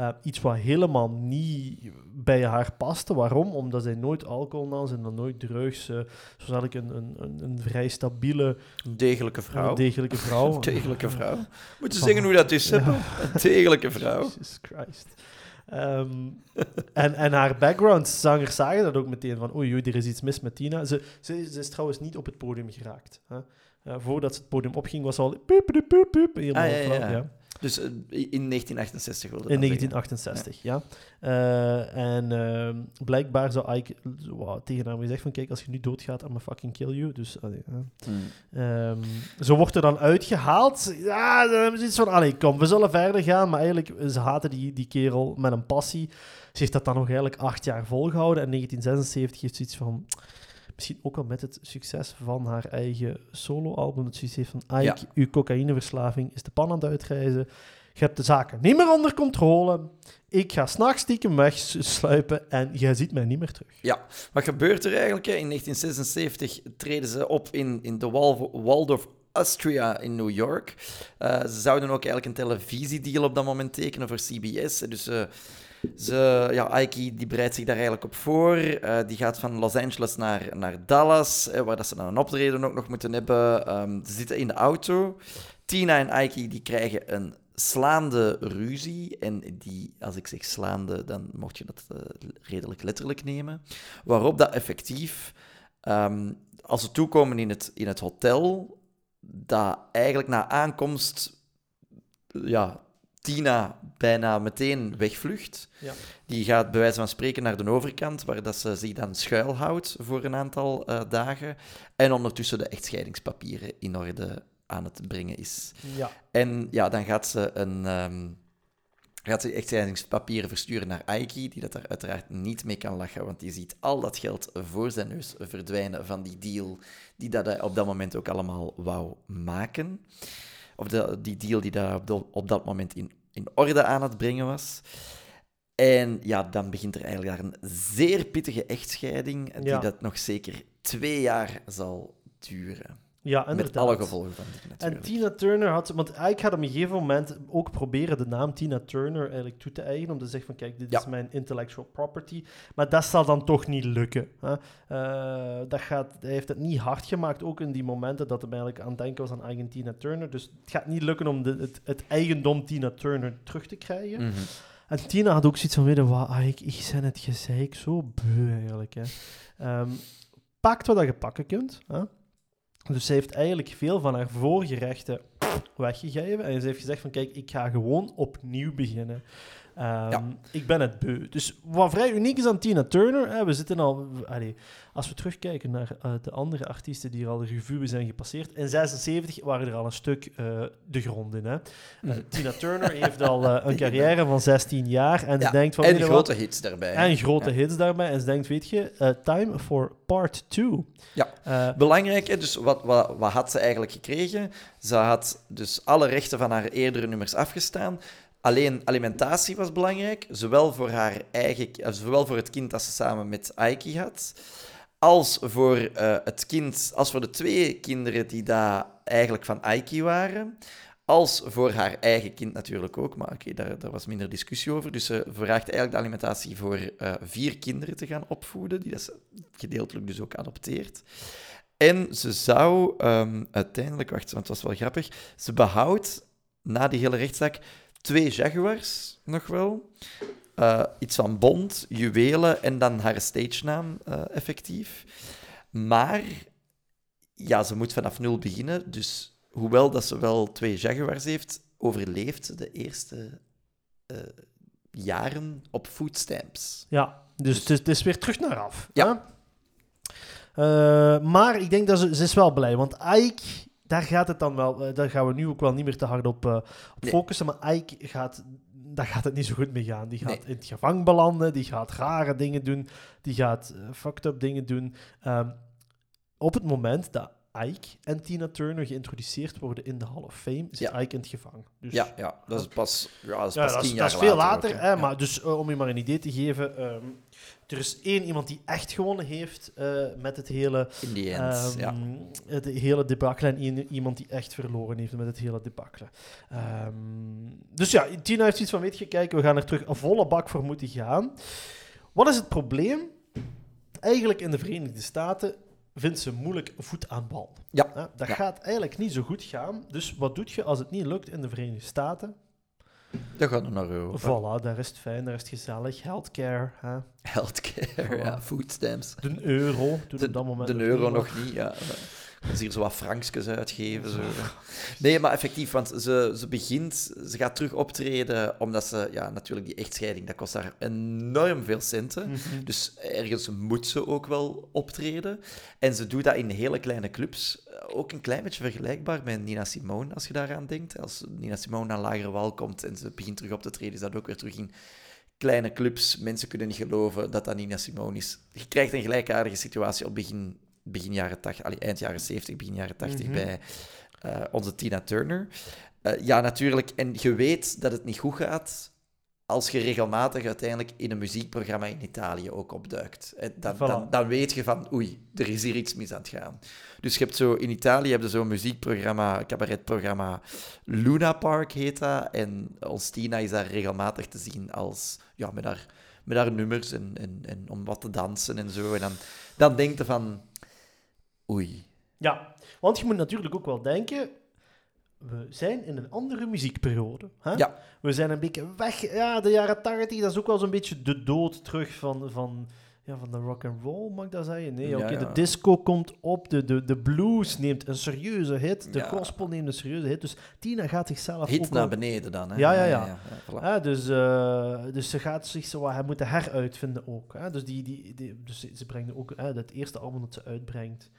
Eh, iets wat helemaal niet bij haar paste. Waarom? Omdat zij nooit alcohol nam, ze nam nooit drugs. eh zoals eigenlijk een, een, een, een vrij stabiele, Een degelijke vrouw. een degelijke vrouw. Degelijke vrouw. Moet je Van- zeggen hoe dat is? Ja. Een degelijke vrouw. Jesus Christ. Ehm, en, en haar background-zangers zagen dat ook meteen van oei, oei, er is iets mis met Tina. Ze, ze, ze is trouwens niet op het podium geraakt. Hè. Eh, voordat ze het podium opging, was ze al helemaal Ah, ja. Dus eh, in 1968 wilde In dat zeggen. 1968, ja. Eh, en ehm, blijkbaar zou Ike tegen haar gezegd van kijk, als je nu doodgaat, I'm gonna fucking kill you. Dus. Hmm. Ehm, zo wordt er dan uitgehaald. Ja, ze hebben zoiets van, allee, kom, we zullen verder gaan. Maar eigenlijk, ze haten die, die kerel met een passie. Ze heeft dat dan nog eigenlijk acht jaar volgehouden. En 1976 heeft ze iets van... Misschien ook al met het succes van haar eigen soloalbum. Dat ze iets heeft van, Ike, Ja. uw cocaïneverslaving is de pan aan het uitreizen. Je hebt de zaken niet meer onder controle. Ik ga s'nachts stiekem wegsluipen en jij ziet mij niet meer terug. Ja, wat gebeurt er eigenlijk? In 1976 treden ze op in, in de Wal- Waldorf Astoria in New York. Eh, ze zouden ook eigenlijk een televisiedeal op dat moment tekenen voor CBS. Dus eh, ze, ja, Aiki die bereidt zich daar eigenlijk op voor. Eh, die gaat van Los Angeles naar, naar Dallas, eh, waar dat ze dan een optreden ook nog moeten hebben. Ehm, ze zitten in de auto. Tina en Aiki die krijgen een slaande ruzie. En die, als ik zeg slaande, dan mocht je dat eh, redelijk letterlijk nemen. Waarop dat effectief, ehm, als ze toekomen in het, in het hotel, dat eigenlijk na aankomst, ja, Tina bijna meteen wegvlucht. Ja. Die gaat bij wijze van spreken naar de overkant, waar dat ze zich dan schuilhoudt voor een aantal eh, dagen. En ondertussen de echtscheidingspapieren in orde aan het brengen is. Ja. En ja, dan gaat ze een... ehm, gaat ze echtscheidingspapieren versturen naar Aiki, die dat daar uiteraard niet mee kan lachen, want die ziet al dat geld voor zijn neus verdwijnen van die deal die dat hij op dat moment ook allemaal wou maken. Of de, die deal die daar op, op dat moment in, in orde aan het brengen was. En ja, dan begint er eigenlijk daar een zeer pittige echtscheiding, die Ja. dat nog zeker twee jaar zal duren. Ja, Met inderdaad. alle gevolgen van natuurlijk. En Tina Turner had... Want ik had op een gegeven moment ook proberen de naam Tina Turner eigenlijk toe te eigenen. Om te zeggen van, kijk, dit Ja. is mijn intellectual property. Maar dat zal dan toch niet lukken. Hè? Eh, dat gaat, hij heeft het niet hard gemaakt. Ook in die momenten dat hij eigenlijk aan het denken was aan eigen Tina Turner. Dus het gaat niet lukken om de, het, het eigendom Tina Turner terug te krijgen. Mhm. En Tina had ook zoiets van, weet je wat, ik, ik ben het gezeik zo beu eigenlijk. Hè. Ehm, pakt wat je pakken kunt. Hè. Dus ze heeft eigenlijk veel van haar vorige rechten weggegeven. En ze heeft gezegd van, kijk, ik ga gewoon opnieuw beginnen. Ehm, Ja. Ik ben het beu. Dus wat vrij uniek is aan Tina Turner, hè, we zitten al... Allee, als we terugkijken naar eh, de andere artiesten die er al de revue zijn gepasseerd, in 76 waren er al een stuk eh, de grond in. Hè. Eh, Mhm. Tina Turner heeft al een carrière van 16 jaar en Ja, ze denkt van... en wat, grote hits daarbij. en grote Ja. hits daarbij. En ze denkt, weet je, eh, time for part 2. Ja. Eh, Belangrijk, hè? dus wat, wat, wat had ze eigenlijk gekregen? Ze had dus alle rechten van haar eerdere nummers afgestaan. Alleen alimentatie was belangrijk, zowel voor, haar eigen, zowel voor het kind dat ze samen met Aiki had, als voor, eh, het kind, als voor de twee kinderen die daar eigenlijk van Aiki waren, als voor haar eigen kind natuurlijk ook. Maar oké, daar, daar was minder discussie over. Dus ze vraagt eigenlijk de alimentatie voor eh, vier kinderen te gaan opvoeden, die dat ze gedeeltelijk dus ook adopteert. En ze zou ehm, uiteindelijk, wacht, want het was wel grappig, ze behoudt na die hele rechtszaak twee Jaguars nog wel. Eh, iets van bond, juwelen en dan haar stage-naam eh, effectief. Maar ja, ze moet vanaf nul beginnen. Dus hoewel dat ze wel twee Jaguars heeft, overleeft ze de eerste eh, jaren op foodstamps. Ja, dus het is, het is weer terug naar af. Ja. hè? Maar ik denk dat ze, ze is wel blij, want Ike, daar gaat het dan wel, daar gaan we nu ook wel niet meer te hard op, op Nee. focussen, maar Ike gaat, daar gaat het niet zo goed mee gaan. Die gaat Nee. in het gevang belanden, die gaat rare dingen doen, die gaat eh, fucked up dingen doen. Ehm, op het moment dat Ike en Tina Turner geïntroduceerd worden in de Hall of Fame, zit Ja. Ike in het gevangen. Dus Ja, ja, dat is pas, ja, dat is ja, pas dat is, tien dat jaar is veel later. hè. Maar dus eh, om je maar een idee te geven, ehm, er is één iemand die echt gewonnen heeft eh, met het hele, In the end, ja. ehm, het hele debacle en één- iemand die echt verloren heeft met het hele debacle. Ehm, dus ja, Tina heeft iets van, weet je, kijk, we gaan er terug een volle bak voor moeten gaan. Wat is het probleem? Eigenlijk in de Verenigde Staten vindt ze moeilijk voet aan bal. Ja. Dat Ja. gaat eigenlijk niet zo goed gaan. Dus wat doet je als het niet lukt in de Verenigde Staten? Dan gaan we naar Europa. Voilà, daar is het fijn, daar is het gezellig. Healthcare, hè. Healthcare, Voilà. ja, foodstamps. de euro. Toen De, op dat moment de euro nog niet, ja. Dat is hier zo wat frankjes uitgeven. Zo. Nee, maar effectief, want ze, ze begint, ze gaat terug optreden, omdat ze, ja, natuurlijk die echtscheiding, dat kost haar enorm veel centen. Mhm. Dus ergens moet ze ook wel optreden. En ze doet dat in hele kleine clubs. Eh, Ook een klein beetje vergelijkbaar met Nina Simone, als je daaraan denkt. Als Nina Simone naar lagere wal komt en ze begint terug op te treden, is dat ook weer terug in kleine clubs. Mensen kunnen niet geloven dat dat Nina Simone is. Je krijgt een gelijkaardige situatie op begin, begin jaren 80, allee, eind jaren 70, begin jaren 80 Mhm. bij eh, onze Tina Turner. Eh, ja, natuurlijk. En je weet dat het niet goed gaat als je regelmatig uiteindelijk in een muziekprogramma in Italië ook opduikt. Eh, Dan, Voilà. dan, dan weet je van, oei, er is hier iets mis aan het gaan. Dus je hebt zo, in Italië heb je zo'n muziekprogramma, cabaretprogramma, Luna Park heet dat. En ons Tina is daar regelmatig te zien als, ja, met haar, met haar nummers en, en, en om wat te dansen en zo. En dan, dan denk je van, oei. Ja, want je moet natuurlijk ook wel denken... We zijn in een andere muziekperiode. Hè? Ja. We zijn een beetje weg. Ja, de jaren 80, dat is ook wel zo'n beetje de dood terug van, van, ja, van de rock and roll, mag ik dat zeggen? Nee, Ja, oké, ja. de disco komt op, de, de, de blues neemt een serieuze hit, de Ja. gospel neemt een serieuze hit. Dus Tina gaat zichzelf Hit naar beneden dan, hè? Ja, ja, ja. voilà. Dus, eh, dus ze gaat zich zo wat moeten heruitvinden ook. Hè? Dus, die, die, die, dus ze- brengt ook hè, het eerste album dat ze uitbrengt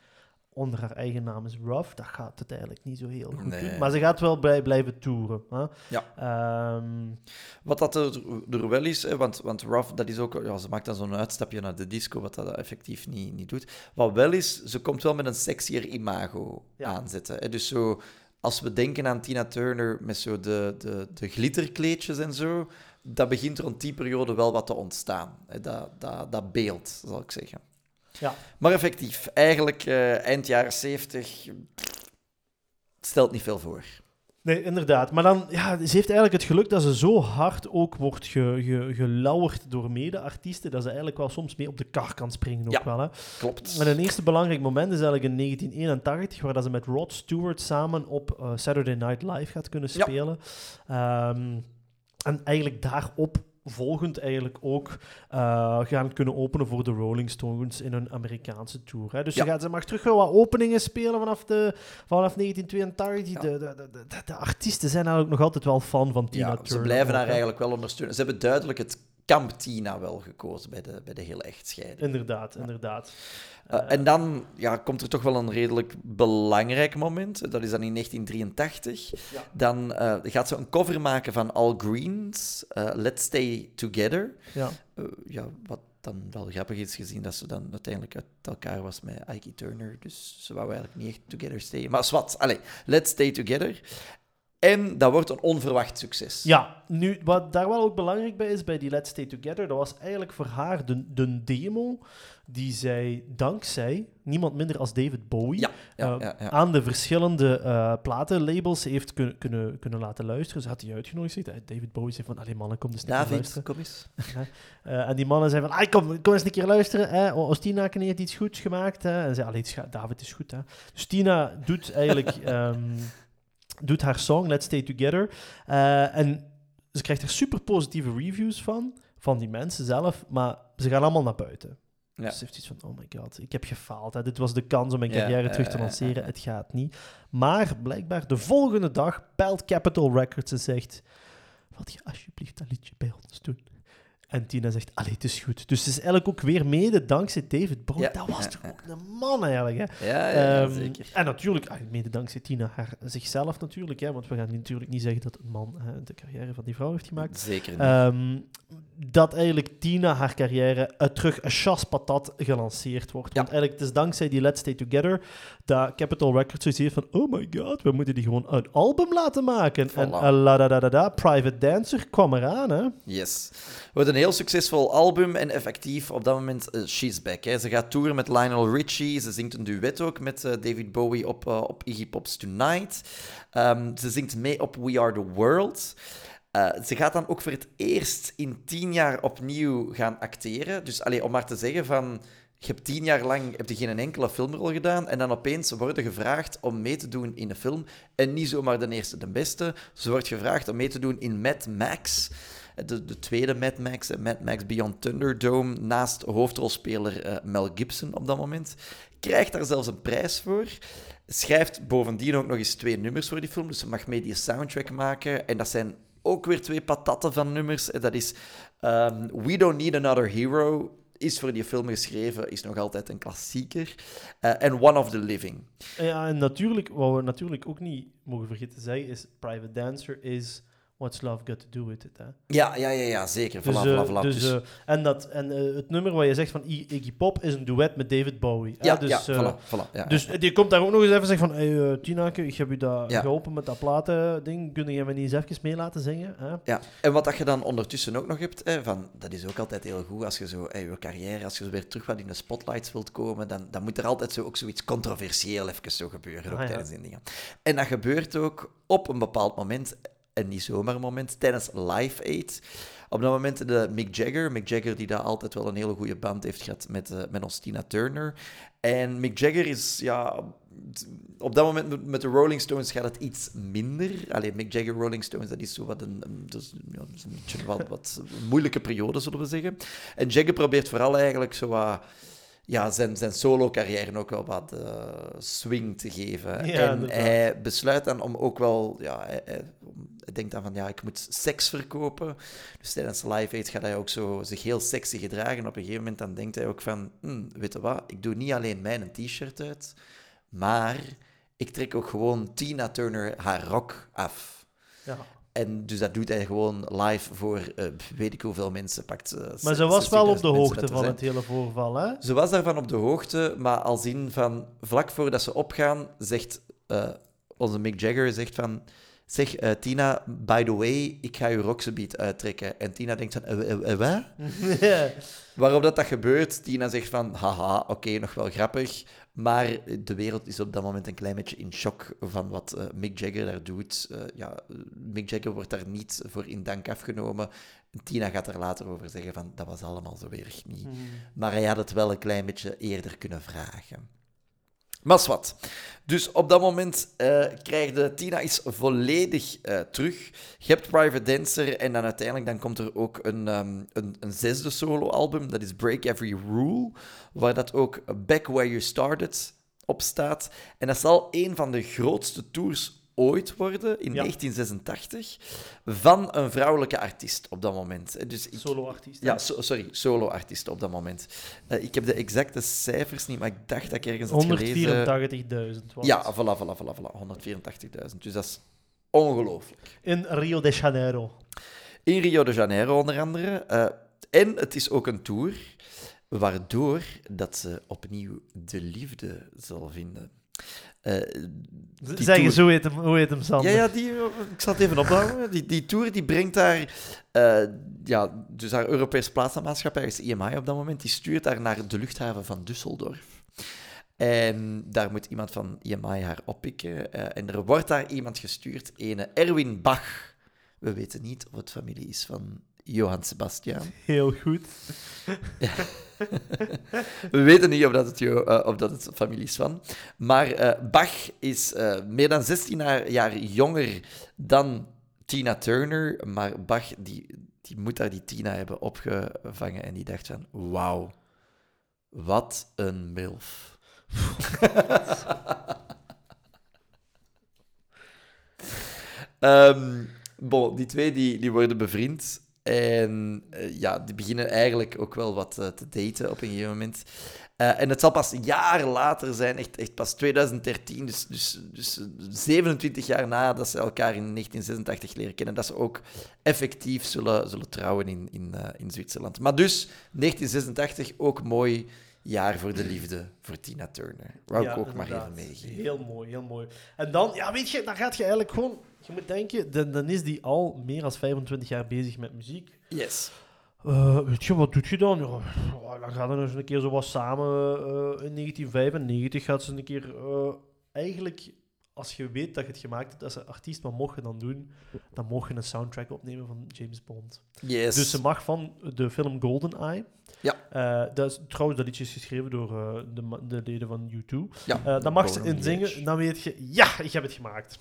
onder haar eigen naam is Rough. Dat gaat het eigenlijk niet zo heel goed Nee. doen. Maar ze gaat wel blij, blijven toeren. Hè? Ja. Ehm, Wat dat er, er wel is, hè, want, want Ruff, dat is ook, ja, ze maakt dan zo'n uitstapje naar de disco, wat dat effectief niet, niet doet. Wat wel is, ze komt wel met een sexier imago Ja. aanzetten. Hè. Dus zo, als we denken aan Tina Turner met zo de, de, de glitterkleedjes en zo, dat begint rond die periode wel wat te ontstaan. Hè. Dat, dat, dat beeld, zal ik zeggen. Ja. Maar effectief, eigenlijk eh, eind jaren zeventig stelt niet veel voor. nee, inderdaad. Maar dan, ja, ze heeft eigenlijk het geluk dat ze zo hard ook wordt ge, ge, gelauwerd door mede-artiesten, dat ze eigenlijk wel soms mee op de kar kan springen ook Ja. wel. Hè? Klopt. En een eerste belangrijk moment is eigenlijk in 1981, waar dat ze met Rod Stewart samen op eh, Saturday Night Live gaat kunnen Ja. spelen. Ehm, en eigenlijk daarop volgend eigenlijk ook eh, gaan kunnen openen voor de Rolling Stones in een Amerikaanse tour. Hè. Dus Ja. ze, gaat, ze mag terug wel wat openingen spelen vanaf, de, vanaf 1982. Ja. De, de, de, de, artiesten zijn eigenlijk nog altijd wel fan van Tina Ja, Turner. ze blijven haar eigenlijk wel ondersteunen. Ze hebben duidelijk het kamp Tina wel gekozen bij de, bij de hele echtscheiding. Inderdaad, inderdaad. Eh, Eh, en dan ja, komt er toch wel een redelijk belangrijk moment. Dat is dan in 1983. Ja. Dan eh, gaat ze een cover maken van Al Green's Let's Stay Together. ja. Ja, wat dan wel grappig is, gezien dat ze dan uiteindelijk uit elkaar was met Ike Turner. Dus ze wou eigenlijk niet echt together stay. Maar zwart, allez, Let's Stay Together. En dat wordt een onverwacht succes. Ja, nu, wat daar wel ook belangrijk bij is, bij die Let's Stay Together, dat was eigenlijk voor haar de, de demo die zij dankzij niemand minder als David Bowie Ja, ja, eh, ja, aan de verschillende eh, platenlabels heeft kun- kunnen, kunnen laten luisteren. Ze had die uitgenodigd. Zei, David Bowie zei van, allee mannen, kom eens een keer luisteren. kom eens. Eh, en die mannen zeiden van, kom, kom eens een keer luisteren. Hè. Ostina heeft iets goeds gemaakt. Hè. En zei, allee, David is goed. Hè. Dus Tina doet eigenlijk ehm, doet haar song Let's Stay Together. Eh, en ze krijgt er super positieve reviews van, van die mensen zelf. Maar ze gaan allemaal naar buiten. Ja. Dus ze heeft iets van, oh my god, ik heb gefaald. Hè. Dit was de kans om mijn carrière ja, terug te lanceren. ja. Het gaat niet. Maar blijkbaar de volgende dag belt Capitol Records en zegt... Wil je alsjeblieft dat liedje bij ons doen? En Tina zegt, allee, het is goed. Dus het is eigenlijk ook weer mede dankzij David Bowie. Ja, Dat was toch ook een man eigenlijk, hè? Ja, ja, Ehm, zeker. En natuurlijk, ah, mede dankzij Tina haar, zichzelf natuurlijk, hè, want we gaan natuurlijk niet zeggen dat een man hè, de carrière van die vrouw heeft gemaakt. Zeker niet. Ehm, dat eigenlijk Tina haar carrière eh, terug een chas patat gelanceerd wordt. Ja. Want eigenlijk het is dankzij die Let's Stay Together dat Capitol Records zoiets heeft van oh my god, we moeten die gewoon een album laten maken. En uh, la da da da da, Private Dancer kwam eraan, hè. Yes. Wordt een heel succesvol album en effectief op dat moment eh, She's Back. Hè. Ze gaat toeren met Lionel Richie. Ze zingt een duet ook met eh, David Bowie op, eh, op Iggy Pop's Tonight. Ehm, ze zingt mee op We Are The World. Ze gaat dan ook voor het eerst in tien jaar opnieuw gaan acteren. Dus allee, om maar te zeggen van... Je hebt tien jaar lang heb je geen enkele filmrol gedaan en dan opeens worden gevraagd om mee te doen in een film. En niet zomaar de eerste, de beste. Ze wordt gevraagd om mee te doen in Mad Max. De, de tweede Mad Max, eh, Mad Max Beyond Thunderdome, naast hoofdrolspeler eh, Mel Gibson op dat moment. Krijgt daar zelfs een prijs voor. Schrijft bovendien ook nog eens twee nummers voor die film, dus ze mag mee die soundtrack maken. En dat zijn ook weer twee patatten van nummers. Eh, Dat is ehm, We Don't Need Another Hero, is voor die film geschreven, is nog altijd een klassieker. En One of the Living. Ja, en natuurlijk, wat we natuurlijk ook niet mogen vergeten te zeggen, is Private Dancer is What's Love Got To Do With It, hè. Ja, ja, ja, ja zeker. Dus, voilà, eh, voilà. dus, Dus- eh, en dat, en eh, het nummer wat je zegt van I- Iggy Pop is een duet met David Bowie. hè. ja, dus, ja, voilà, voilà. Ja, dus die komt daar ook nog eens even zeggen van hey, Tinake, ik heb u dat Ja. geholpen met dat platen-ding. Kun je me niet eens even mee laten zingen? Hè? Ja, en wat dat je dan ondertussen ook nog hebt, hè, van, dat is ook altijd heel goed als je zo hè, je carrière, als je weer terug wat in de spotlights wilt komen, dan, dan moet er altijd zo, ook zoiets controversieel even zo gebeuren ook Ah, tijdens die dingen. En dat gebeurt ook op een bepaald moment, en niet zomaar een moment, tijdens Live Aid. Op dat moment de Mick Jagger, Mick Jagger die daar altijd wel een hele goede band heeft gehad met, eh, met ons Tina Turner. En Mick Jagger is, ja, op dat moment met- met de Rolling Stones gaat het iets minder. Alleen Mick Jagger, Rolling Stones, dat is zo wat een, is, ja, dat is een beetje wat, wat een moeilijke periode, zullen we zeggen. En Jagger probeert vooral eigenlijk zo wat, ja, zijn, zijn solo-carrière ook wel wat eh, swing te geven. Ja, en hij besluit dan om ook wel, ja, hij, hij- hij denkt dan van, ja, ik moet seks verkopen. Dus tijdens Live Aid gaat hij ook zo zich heel sexy gedragen. Op een gegeven moment dan denkt hij ook van, hm, weet je wat, ik doe niet alleen mijn t-shirt uit, maar ik trek ook gewoon Tina Turner haar rok af. Ja. En dus dat doet hij gewoon live voor eh, weet ik hoeveel mensen. Pakt, eh, Maar ze was wel op 60.000 de hoogte van het hele voorval, hè? Ze was daarvan op de hoogte, maar als in van vlak voordat ze opgaan, zegt eh, onze Mick Jagger zegt van. Zeg, eh, Tina, by the way, ik ga je roksebiet uittrekken. En Tina denkt van, eh, eh, eh, wat? Waarop dat, dat gebeurt, Tina zegt van, haha, oké, nog wel grappig. Maar de wereld is op dat moment een klein beetje in shock van wat eh, Mick Jagger daar doet. Ja, Mick Jagger wordt daar niet voor in dank afgenomen. Tina gaat er later over zeggen van, dat was allemaal zo erg niet. Maar hij had het wel een klein beetje eerder kunnen vragen. Maar is wat. Dus op dat moment eh krijg je Tina is volledig eh, terug. Je hebt Private Dancer en dan uiteindelijk dan komt er ook een, ehm, een, een zesde solo-album. Dat is Break Every Rule, waar dat ook Back Where You Started op staat. En dat zal een van de grootste tours ooit worden, in Ja. 1986, van een vrouwelijke artiest op dat moment. Dus ik, Solo-artiest. ja, so- sorry, solo-artiest op dat moment. Eh, ik heb de exacte cijfers niet, maar ik dacht dat ik ergens had gelezen... 184.000 was Ja, voilà, voilà, voilà, voilà. 184.000. Dus dat is ongelooflijk. In Rio de Janeiro. In Rio de Janeiro onder andere. Eh, en het is ook een tour waardoor dat ze opnieuw de liefde zal vinden. Die Zeg hoe heet hem, hoe heet hem Sander? Ja, ja die, eh, ik zal het even ophouden. Die, die tour die brengt daar, eh, ja, dus haar Europese plaatsmaatschappij is EMI op dat moment, die stuurt haar naar de luchthaven van Düsseldorf. En daar moet iemand van EMI haar oppikken. eh, en er wordt daar iemand gestuurd, ene Erwin Bach. We weten niet of het familie is van Johann Sebastian. Heel goed. We weten niet of dat het, jo- eh, of dat het familie is van. Maar eh, Bach is eh, meer dan 16 jaar, jaar jonger dan Tina Turner. Maar Bach die, die moet daar die Tina hebben opgevangen. En die dacht van, wauw, wat een milf. Ehm, bon, die twee die, die worden bevriend. En eh, ja, die beginnen eigenlijk ook wel wat eh, te daten op een gegeven moment. Eh, en het zal pas jaren later zijn, echt, echt pas 2013, dus, dus, dus 27 jaar nadat ze elkaar in 1986 leren kennen, dat ze ook effectief zullen, zullen trouwen in, in, in Zwitserland. Maar dus 1986 ook mooi jaar voor de liefde voor Tina Turner. Wou ik ook maar even meegeven. Heel mooi, heel mooi. En dan, ja, weet je, dan gaat je eigenlijk gewoon... Je moet denken, dan, dan is die al meer dan 25 jaar bezig met muziek. Yes. Eh, weet je, wat doet je dan? Ja, dan gaat er eens een keer zo wat samen. eh, in 1995 gaat ze een keer... eh, eigenlijk, als je weet dat je het gemaakt hebt als artiest, wat mocht je dan doen? Dan mocht je een soundtrack opnemen van James Bond. Yes. Dus ze mag van de film GoldenEye. Ja. Eh, dat is, trouwens, dat liedje is geschreven door eh, de, de leden van U2. ja. Eh dan mag ze in zingen, dan weet je, ja, ik heb het gemaakt.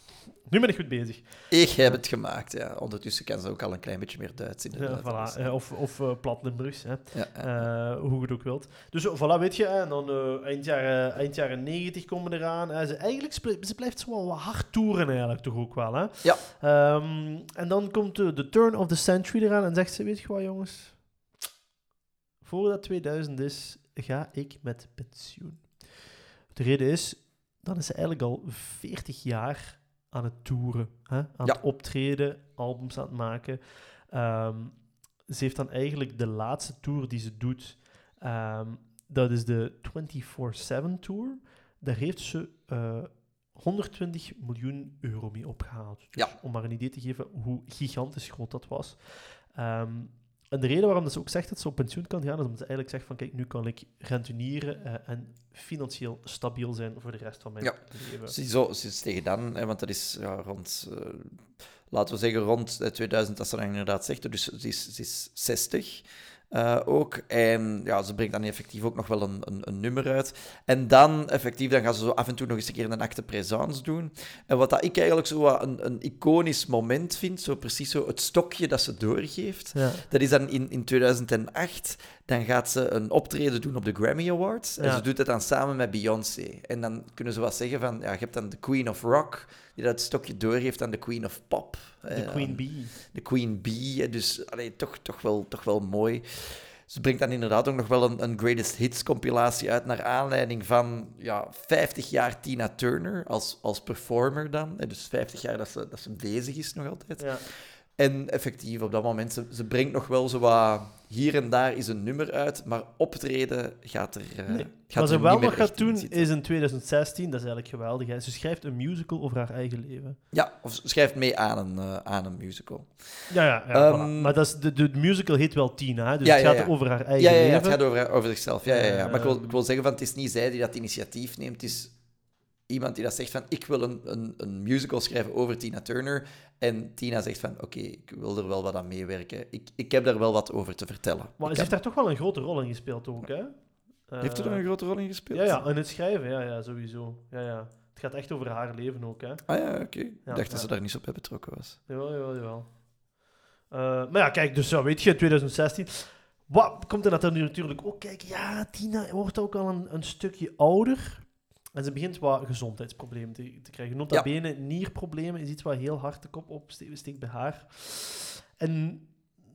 Nu ben ik goed bezig. Ik heb het gemaakt, ja. Ondertussen kan ze ook al een klein beetje meer Duits Ja, inderdaad. voilà. Dus, of of eh, plat Limburgs, hè. ja, ja. Eh, hoe je het ook wilt. Dus voilà, weet je, en dan eh, eind, jaren, eind jaren 90 komen eraan. Ze, eigenlijk, ze, bl- ze blijft zo wel hard toeren eigenlijk toch ook wel, hè. Ja. Ehm, en dan komt de, de turn of the century eraan en zegt ze, weet je wat jongens, voordat 2000 is, ga ik met pensioen. De reden is, dan is ze eigenlijk al 40 jaar aan het toeren, hè? aan Ja. het optreden, albums aan het maken. Ehm, ze heeft dan eigenlijk de laatste tour die ze doet, ehm, dat is de 24-7 tour. Daar heeft ze eh, 120 miljoen euro mee opgehaald. Dus Ja. Om maar een idee te geven hoe gigantisch groot dat was. Ehm, en de reden waarom dat ze ook zegt dat ze op pensioen kan gaan, is omdat ze eigenlijk zegt van kijk, nu kan ik rentenieren eh, en financieel stabiel zijn voor de rest van mijn Ja. leven. Ze is tegen dan, hè, want dat is ja, rond, eh, laten we zeggen rond eh, 2000, dat ze dan inderdaad zegt. Dus ze is, ze is 60 eh, ook. En ja, ze brengt dan effectief ook nog wel een, een, een nummer uit. En dan effectief, dan gaan ze zo af en toe nog eens een keer een acte présence doen. En wat dat ik eigenlijk zo wat een, een iconisch moment vind, zo precies zo het stokje dat ze doorgeeft. Ja. Dat is dan in, in 2008. Dan gaat ze een optreden doen op de Grammy Awards. En Ja. ze doet het dan samen met Beyoncé. En dan kunnen ze wat zeggen van... Ja, je hebt dan de Queen of Rock, die dat stokje doorgeeft aan de Queen of Pop. De Eh, Queen Bee. De Queen Bee. Dus allee, toch, toch, wel, toch wel mooi. Ze brengt dan inderdaad ook nog wel een, Greatest Hits compilatie uit naar aanleiding van ja, 50 jaar Tina Turner als, als performer dan. Dus 50 jaar dat ze, dat ze bezig is nog altijd. Ja. En effectief, op dat moment, ze, ze brengt nog wel zo wat... Hier en daar is een nummer uit, maar optreden gaat er, eh, Nee. gaat Wat ze er wel nog gaat doen, is in 2016, dat is eigenlijk geweldig. Hè. Ze schrijft een musical over haar eigen leven. Ja, of schrijft mee aan een, eh, aan een musical. Ja, ja, ja Ehm, voilà. Maar dat is, de, de musical heet wel Tina, dus Ja, het gaat ja. over haar eigen Ja, ja, leven. het gaat over, over zichzelf. Ja, ja, ja. Maar ik wil, Ehm. ik wil zeggen, van, het is niet zij die dat initiatief neemt. Het is iemand die dat zegt van, ik wil een, een, een musical schrijven over Tina Turner. En Tina zegt van, oké, ik wil er wel wat aan meewerken. Ik, ik heb daar wel wat over te vertellen. Maar Ik ze heeft daar toch wel een grote rol in gespeeld ook, hè? Heeft er Eh, een grote rol in gespeeld? Ja, ja, in het schrijven, ja, ja, sowieso. Ja, ja. Het gaat echt over haar leven ook, hè? Ah ja, oké. Ik dacht ja. dat ze daar niet zo bij betrokken was. Jawel, jawel, jawel. Eh, maar ja, kijk, dus ja, weet je, in 2016... Wat komt er dat nu natuurlijk ook? Kijk, ja, Tina wordt ook al een, een stukje ouder. En ze begint wat gezondheidsproblemen te, te krijgen. Nota bene, nierproblemen is iets wat heel hard de kop opsteekt bij haar. En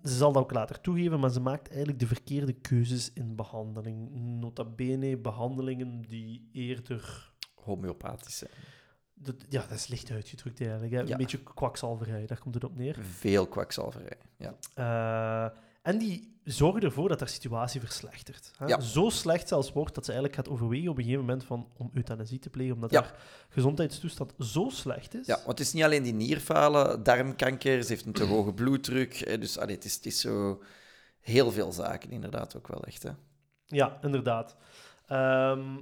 ze zal dat ook later toegeven, maar ze maakt eigenlijk de verkeerde keuzes in behandeling. Nota bene behandelingen die eerder... Homeopathisch zijn. Dat, ja, dat is licht uitgedrukt eigenlijk. Hè? Ja. Een beetje kwakzalverij, daar komt het op neer. Veel kwakzalverij. Ja. Eh, En die zorgen ervoor dat haar situatie verslechtert. Hè? Ja. Zo slecht zelfs wordt dat ze eigenlijk gaat overwegen op een gegeven moment van, om euthanasie te plegen, omdat Ja. haar gezondheidstoestand zo slecht is. Ja, want het is niet alleen die nierfalen, darmkanker, ze heeft een te hoge bloeddruk. Dus allee, het, is, het is zo heel veel zaken, inderdaad ook wel echt. Hè. Ja, inderdaad. Ehm,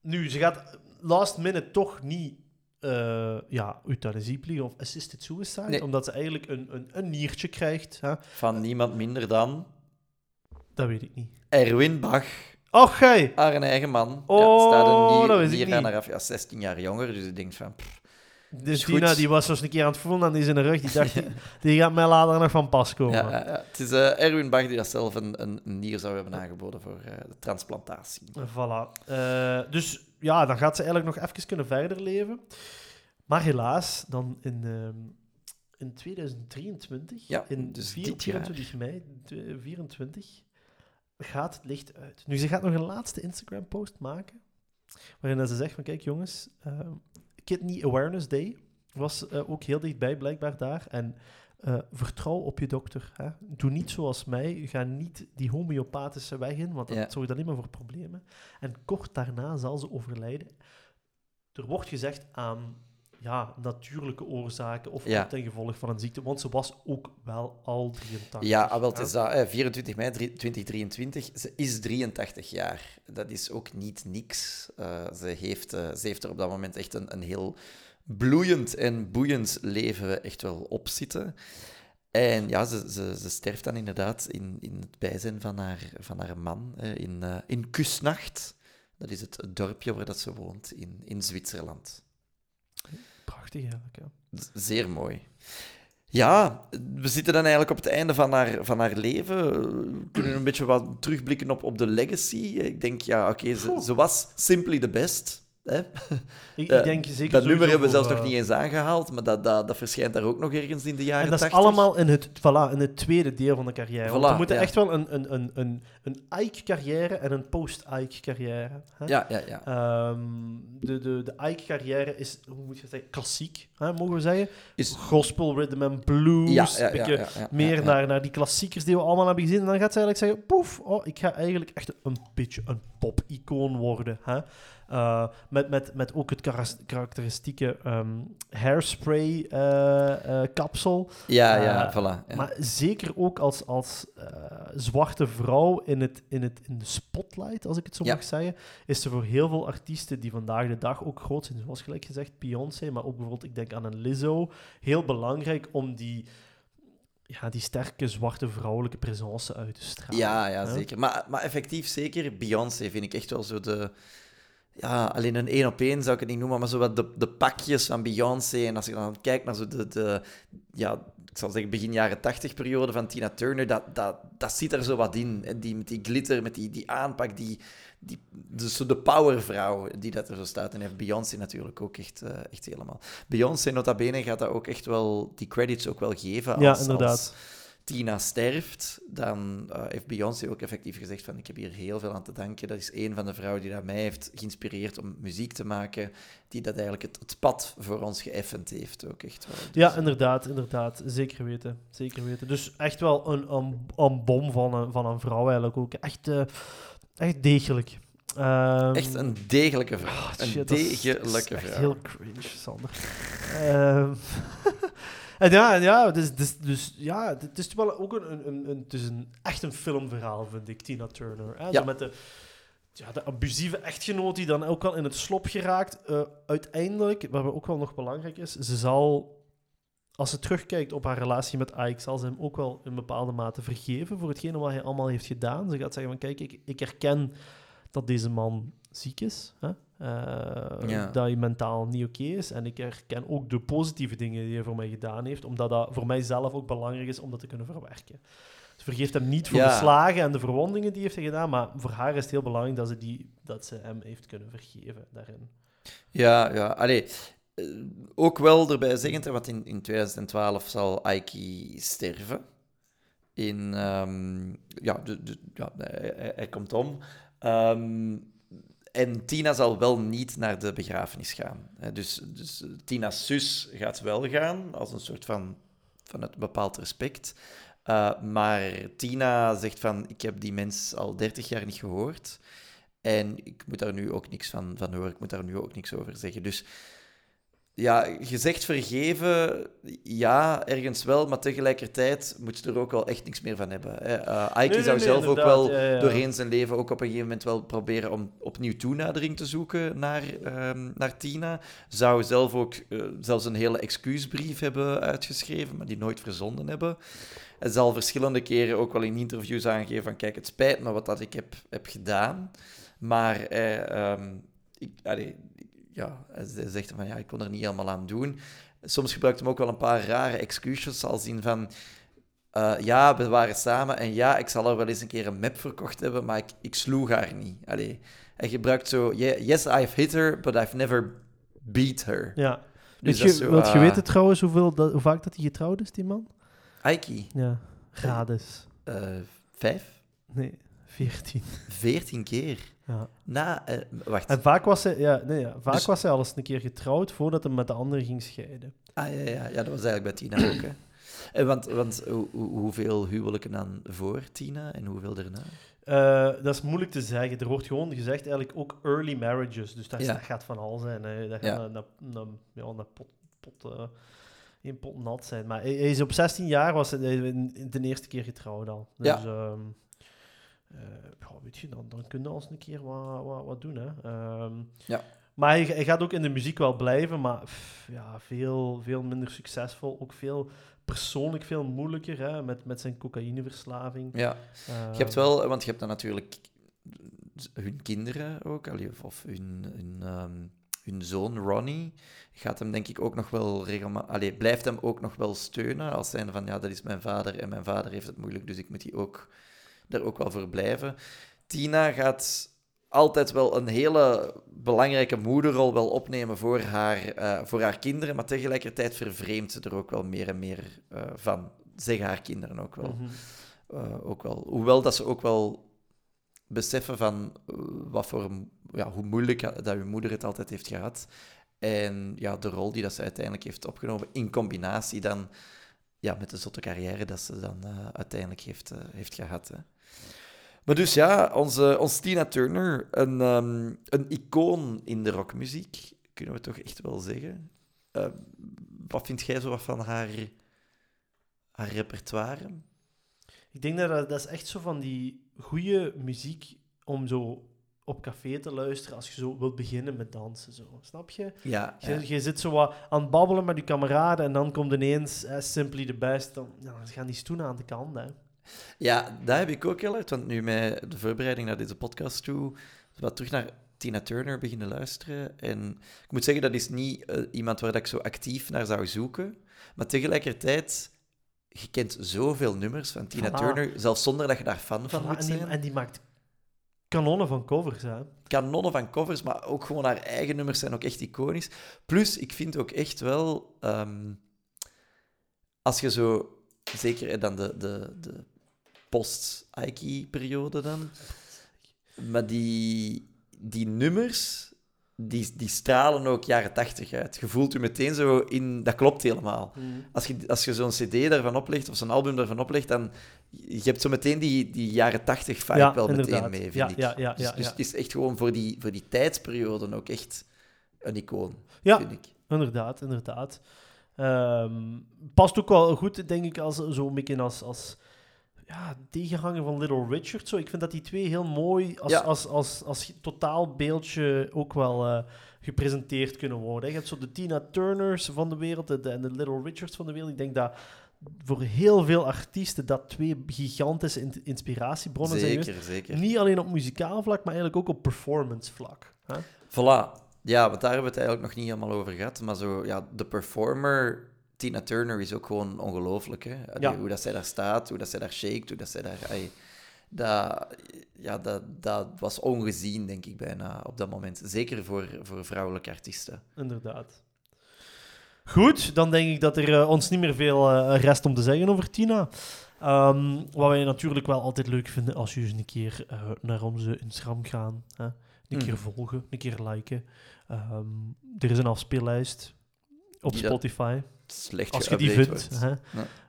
nu, ze gaat last minute toch niet eh, ja, euthanasie of assisted suicide, Nee. omdat ze eigenlijk een, een, een niertje krijgt. Hè? Van niemand minder dan Dat weet ik niet. Erwin Bach, Och, gij! haar eigen man. Oh, ja, staat een nier, dat wist ik niet. af. Ja, 16 jaar jonger, dus ik denk van... pff, Dus. Tina die was zo eens een keer aan het voelen aan die zijn rug. Die dacht, die, die gaat mij later nog van pas komen. ja, ja, ja. Het is eh, Erwin Bach die dat zelf een, een, nier zou hebben aangeboden voor eh, de transplantatie. Voilà. Dus ja, dan gaat ze eigenlijk nog even kunnen verder leven. Maar helaas, dan in, ehm, in 2023, Ja, in dus vier- dit jaar. 24 mei 2024, gaat het licht uit. Nu, ze gaat nog een laatste Instagram-post maken, waarin ze zegt van, kijk jongens, ehm, Kidney Awareness Day was eh, ook heel dichtbij blijkbaar daar. En eh, vertrouw op je dokter. Hè. Doe niet zoals mij. Ga niet die homeopathische weg in, want dat Ja. zorgt alleen maar voor problemen. En kort daarna zal ze overlijden. Er wordt gezegd aan ja, natuurlijke oorzaken of Ja. ten gevolge van een ziekte, want ze was ook wel al 83. Ja, ah, wel, het is dat, eh, 24 mei drie- 2023. Ze is 83 jaar. Dat is ook niet niks. Eh, ze, heeft, eh, ze heeft er op dat moment echt een, een heel bloeiend en boeiend leven echt wel op zitten. En ja, ze, ze, ze sterft dan inderdaad in, in het bijzijn van haar, van haar man eh, in, eh, in Kusnacht. Dat is het dorpje waar dat ze woont in, in Zwitserland. Prachtig eigenlijk. Ja. Zeer mooi. Ja, we zitten dan eigenlijk op het einde van haar, van haar leven. We kunnen een beetje wat terugblikken op, op de legacy. Ik denk, ja, oké, ze, ze was simply the best. Hè? Ik, Eh, ik denk zeker Dat nummer hebben we zelfs nog eh, niet eens aangehaald, maar dat, dat, dat verschijnt daar ook nog ergens in de jaren En dat is 80. allemaal in het, voilà, in het tweede deel van de carrière. Want we moeten ja. echt wel een, een, een, een, een Ike-carrière en een post-Ike-carrière. Ja, ja, ja. Ehm, de de, de Ike-carrière is, hoe moet je zeggen, klassiek, hè, mogen we zeggen. Is- Gospel, rhythm and blues. ja, ja, een beetje meer. Naar, naar die klassiekers die we allemaal hebben gezien. En dan gaat ze eigenlijk zeggen, poef, oh, ik ga eigenlijk echt een beetje een pop-icoon worden. Hè? Uh, met, met, met ook het karakteristieke ehm, hairspray eh, eh, kapsel. Ja, ja, Eh, voilà. Ja. Maar zeker ook als, als eh, zwarte vrouw in, het, in, het, in de spotlight, als ik het zo Ja. mag zeggen, is er voor heel veel artiesten die vandaag de dag ook groot zijn, zoals gelijk gezegd Beyoncé, maar ook bijvoorbeeld, ik denk aan een Lizzo, heel belangrijk om die, ja, die sterke zwarte vrouwelijke presence uit te stralen. Ja, ja, hè? zeker. Maar, maar effectief zeker, Beyoncé vind ik echt wel zo de... Ja, alleen een één op één zou ik het niet noemen, maar zo wat de, de pakjes van Beyoncé. En als je dan kijkt naar zo de, de ja, ik zal zeggen begin jaren tachtig periode van Tina Turner, dat, dat, dat zit er zo wat in. En Die, met die glitter, met die, die aanpak, die, die, dus de powervrouw die dat er zo staat. En heeft Beyoncé natuurlijk ook echt, eh, echt helemaal. Beyoncé, nota bene, gaat dat ook echt wel, die credits ook wel geven als, Ja, inderdaad. als Tina sterft, dan eh, heeft Beyoncé ook effectief gezegd van ik heb hier heel veel aan te danken. Dat is een van de vrouwen die dat mij heeft geïnspireerd om muziek te maken, die dat eigenlijk het, het pad voor ons geëffend heeft ook echt wel. Dus, Ja, inderdaad, inderdaad. Zeker weten. Zeker weten. Dus echt wel een, een, een bom van een, van een vrouw eigenlijk ook. Echt, eh, echt degelijk. Ehm, Echt een degelijke vrouw. ah, een shit, dat is- dat is degelijke vrouw. heel cringe, Sander. Ehm, en ja, en ja dus, dus, dus ja, het is wel ook een, een, een, het is een, echt een filmverhaal, vind ik, Tina Turner. Hè? Ja. Zo met de, ja, de abusieve echtgenoot die dan ook wel in het slop geraakt. Eh, uiteindelijk, wat ook wel nog belangrijk is, ze zal, als ze terugkijkt op haar relatie met Ike, zal ze hem ook wel in bepaalde mate vergeven voor hetgene wat hij allemaal heeft gedaan. Ze gaat zeggen van, kijk, ik, ik herken dat deze man ziek is. Hè? Eh, Ja. Dat hij mentaal niet oké is. En ik herken ook de positieve dingen die hij voor mij gedaan heeft, omdat dat voor mijzelf ook belangrijk is om dat te kunnen verwerken. Ze vergeeft hem niet voor Ja. de slagen en de verwondingen die hij heeft gedaan, maar voor haar is het heel belangrijk dat ze, die, dat ze hem heeft kunnen vergeven daarin. Ja, ja. Allee, eh, ook wel erbij zeggend, want in, in 2012 zal Aiki sterven. In, ehm, ja, de, de, ja hij, hij- hij komt om. Ehm, en Tina zal wel niet naar de begrafenis gaan. Dus, dus Tina's zus gaat wel gaan, als een soort van, van het bepaald respect. Eh, maar Tina zegt van, ik heb die mens al 30 jaar niet gehoord. En ik moet daar nu ook niks van, van horen. Ik moet daar nu ook niks over zeggen. Dus ja, gezegd vergeven, ja, ergens wel. Maar tegelijkertijd moet je er ook wel echt niks meer van hebben. Hè. Eh, Ike Nee, nee, zou nee, zelf ook wel ja, ja. doorheen zijn leven ook op een gegeven moment wel proberen om opnieuw toenadering te zoeken naar, ehm, naar Tina. Zou zelf ook eh, zelfs een hele excuusbrief hebben uitgeschreven, maar die nooit verzonden hebben. Hij zal verschillende keren ook wel in interviews aangeven van kijk, het spijt me wat dat ik heb, heb gedaan. Maar eh, ehm, ik, allee, ja, hij zegt van ja, ik kon er niet helemaal aan doen. Soms gebruikt hem ook wel een paar rare excuses, als in van eh, ja, we waren samen en ja, ik zal er wel eens een keer een map verkocht hebben, maar ik, ik sloeg haar niet. Allee, hij gebruikt zo, "Yeah, yes, I've hit her, but I've never beat her. Ja. Dus je, zo, wilt je ah. weten trouwens hoeveel dat, hoe vaak dat hij getrouwd is, die man? Aiki, Ja. Grades. eh, vijf, Nee, 14. veertien keer. Ja. Na, eh, wacht. En vaak was hij, ja, nee, ja, vaak Dus- was hij al eens een keer getrouwd voordat hij met de andere ging scheiden. Ah ja, ja, ja, dat was eigenlijk bij Tina ook. Hè. En want want hoe- hoe- hoeveel huwelijken dan voor Tina en hoeveel daarna? Eh, dat is moeilijk te zeggen. Er wordt gewoon gezegd eigenlijk ook early marriages. Dus dat, is- Ja. dat gaat van al zijn. Hè. Dat gaat Ja. een- ja, een pot, pot, eh, pot nat zijn. Maar hij, hij is op 16 jaar was hij in- de eerste keer getrouwd al. Dus, Ja. ehm, eh, ja, weet je, dan, dan kun je als een keer wat, wat, wat doen. Hè. Ehm, Ja. Maar hij, hij gaat ook in de muziek wel blijven, maar pff, ja, veel, veel minder succesvol. Ook veel persoonlijk veel moeilijker hè, met, met zijn cocaïneverslaving. Ja, Ehm, je hebt wel, want je hebt dan natuurlijk hun kinderen ook, of, hun, hun, ehm, hun zoon Ronnie. Gaat hem denk ik ook nog wel regelmatig, blijft hem ook nog wel steunen als zijnde van ja, dat is mijn vader en mijn vader heeft het moeilijk, dus ik moet die ook, daar ook wel voor blijven. Tina gaat altijd wel een hele belangrijke moederrol wel opnemen voor haar, eh, voor haar kinderen, maar tegelijkertijd vervreemdt ze er ook wel meer en meer eh, van. Zeggen haar kinderen ook wel. mhm. Eh, ook wel. Hoewel dat ze ook wel beseffen van wat voor, ja, hoe moeilijk dat uw moeder het altijd heeft gehad. En ja, de rol die dat ze uiteindelijk heeft opgenomen, in combinatie dan ja, met de zotte carrière dat ze dan uiteindelijk heeft, heeft gehad. Hè. Maar dus ja, onze, onze Tina Turner, een, ehm, een icoon in de rockmuziek, kunnen we toch echt wel zeggen. Eh, wat vind jij zo van haar, haar repertoire? Ik denk dat, dat is echt zo van die goede muziek om zo op café te luisteren als je zo wilt beginnen met dansen. Zo. Snap je? Ja, Je, ja. je zit zo wat aan het babbelen met je kameraden en dan komt ineens eh, Simply the Best. Dan, dan gaan die stoelen aan de kant. Hè. Ja, dat heb ik ook heel hard. Want nu met de voorbereiding naar deze podcast toe, wat terug naar Tina Turner beginnen luisteren. En ik moet zeggen, dat is niet eh, iemand waar dat ik zo actief naar zou zoeken. Maar tegelijkertijd, je kent zoveel nummers van Tina Voilà. Turner, zelfs zonder dat je daar fan van Voilà, moet en, die, zijn. en die maakt kanonnen van covers. Hè. Kanonnen van covers, maar ook gewoon haar eigen nummers zijn ook echt iconisch. Plus, ik vind ook echt wel, ehm, als je zo, zeker eh, dan de, de, de post-Ike-periode dan, maar die, die nummers, die, die stralen ook jaren tachtig uit. Je voelt je meteen zo in, dat klopt helemaal. Als je, als je zo'n cd daarvan oplegt, of zo'n album daarvan oplegt, dan je hebt zo meteen die, die jaren tachtig vibe Ja, wel meteen mee, vind Ja, ik. ja, ja, dus ja, dus het is echt gewoon voor die, voor die tijdsperiode ook echt een icoon, Ja, vind ik. Inderdaad, inderdaad. Ehm, past ook wel goed, denk ik, als zo'n beetje als, als ja, tegenhanger van Little Richard. Zo. Ik vind dat die twee heel mooi als, Ja. als, als, als, totaalbeeldje ook wel eh, gepresenteerd kunnen worden. Je hebt zo de Tina Turners van de wereld de- en de Little Richards van de wereld. Ik denk dat voor heel veel artiesten dat twee gigantische in- inspiratiebronnen zijn Zeker, zeker. Niet alleen op muzikaal vlak, maar eigenlijk ook op performance vlak. Hè? Voilà. Ja, want daar hebben we het eigenlijk nog niet helemaal over gehad. Maar zo, ja, de performer, Tina Turner, is ook gewoon ongelooflijk. Hè? Allee, Ja. Hoe dat zij daar staat, hoe dat zij daar shakt, hoe dat zij daar... dat, ja, dat, dat was ongezien, denk ik, bijna op dat moment. Zeker voor, voor vrouwelijke artiesten. Inderdaad. Goed, dan denk ik dat er eh, ons niet meer veel eh, rest om te zeggen over Tina. Ehm, wat wij natuurlijk wel altijd leuk vinden als jullie eens een keer eh, naar onze Instagram gaan. Hè? Een keer Mhm. volgen, een keer liken. Ehm, er is een afspeellijst op Spotify. Slecht Als je die vindt, hè, Ja.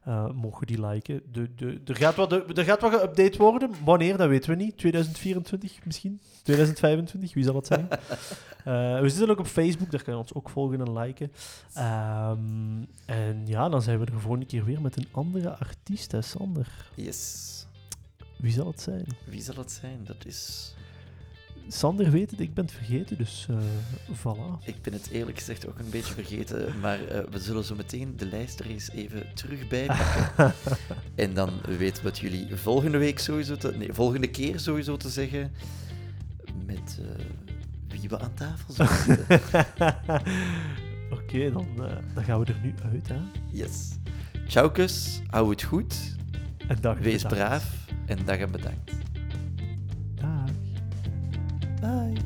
eh, mogen die liken. De, de, er, gaat wat, er gaat wat geüpdate worden. Wanneer, dat weten we niet. 2024 misschien? 2025, wie zal het zijn? Eh, we zitten ook op Facebook, daar kan je ons ook volgen en liken. Ehm, en ja, dan zijn we er de volgende keer weer met een andere artiest, hè, Sander. Yes. Wie zal het zijn? Wie zal het zijn? Dat is... Sander weet het, ik ben het vergeten, dus eh voilà. Ik ben het eerlijk gezegd ook een beetje vergeten, maar eh, we zullen zo meteen de lijst er eens even terug bij pakken. en dan weten we het jullie volgende week sowieso te... Nee, volgende keer sowieso te zeggen met eh, wie we aan tafel zullen zitten. Oké, dan, dan gaan we er nu uit. Hè? Yes. Ciao kus, hou het goed, En dag wees braaf en dag en bedankt. Bye.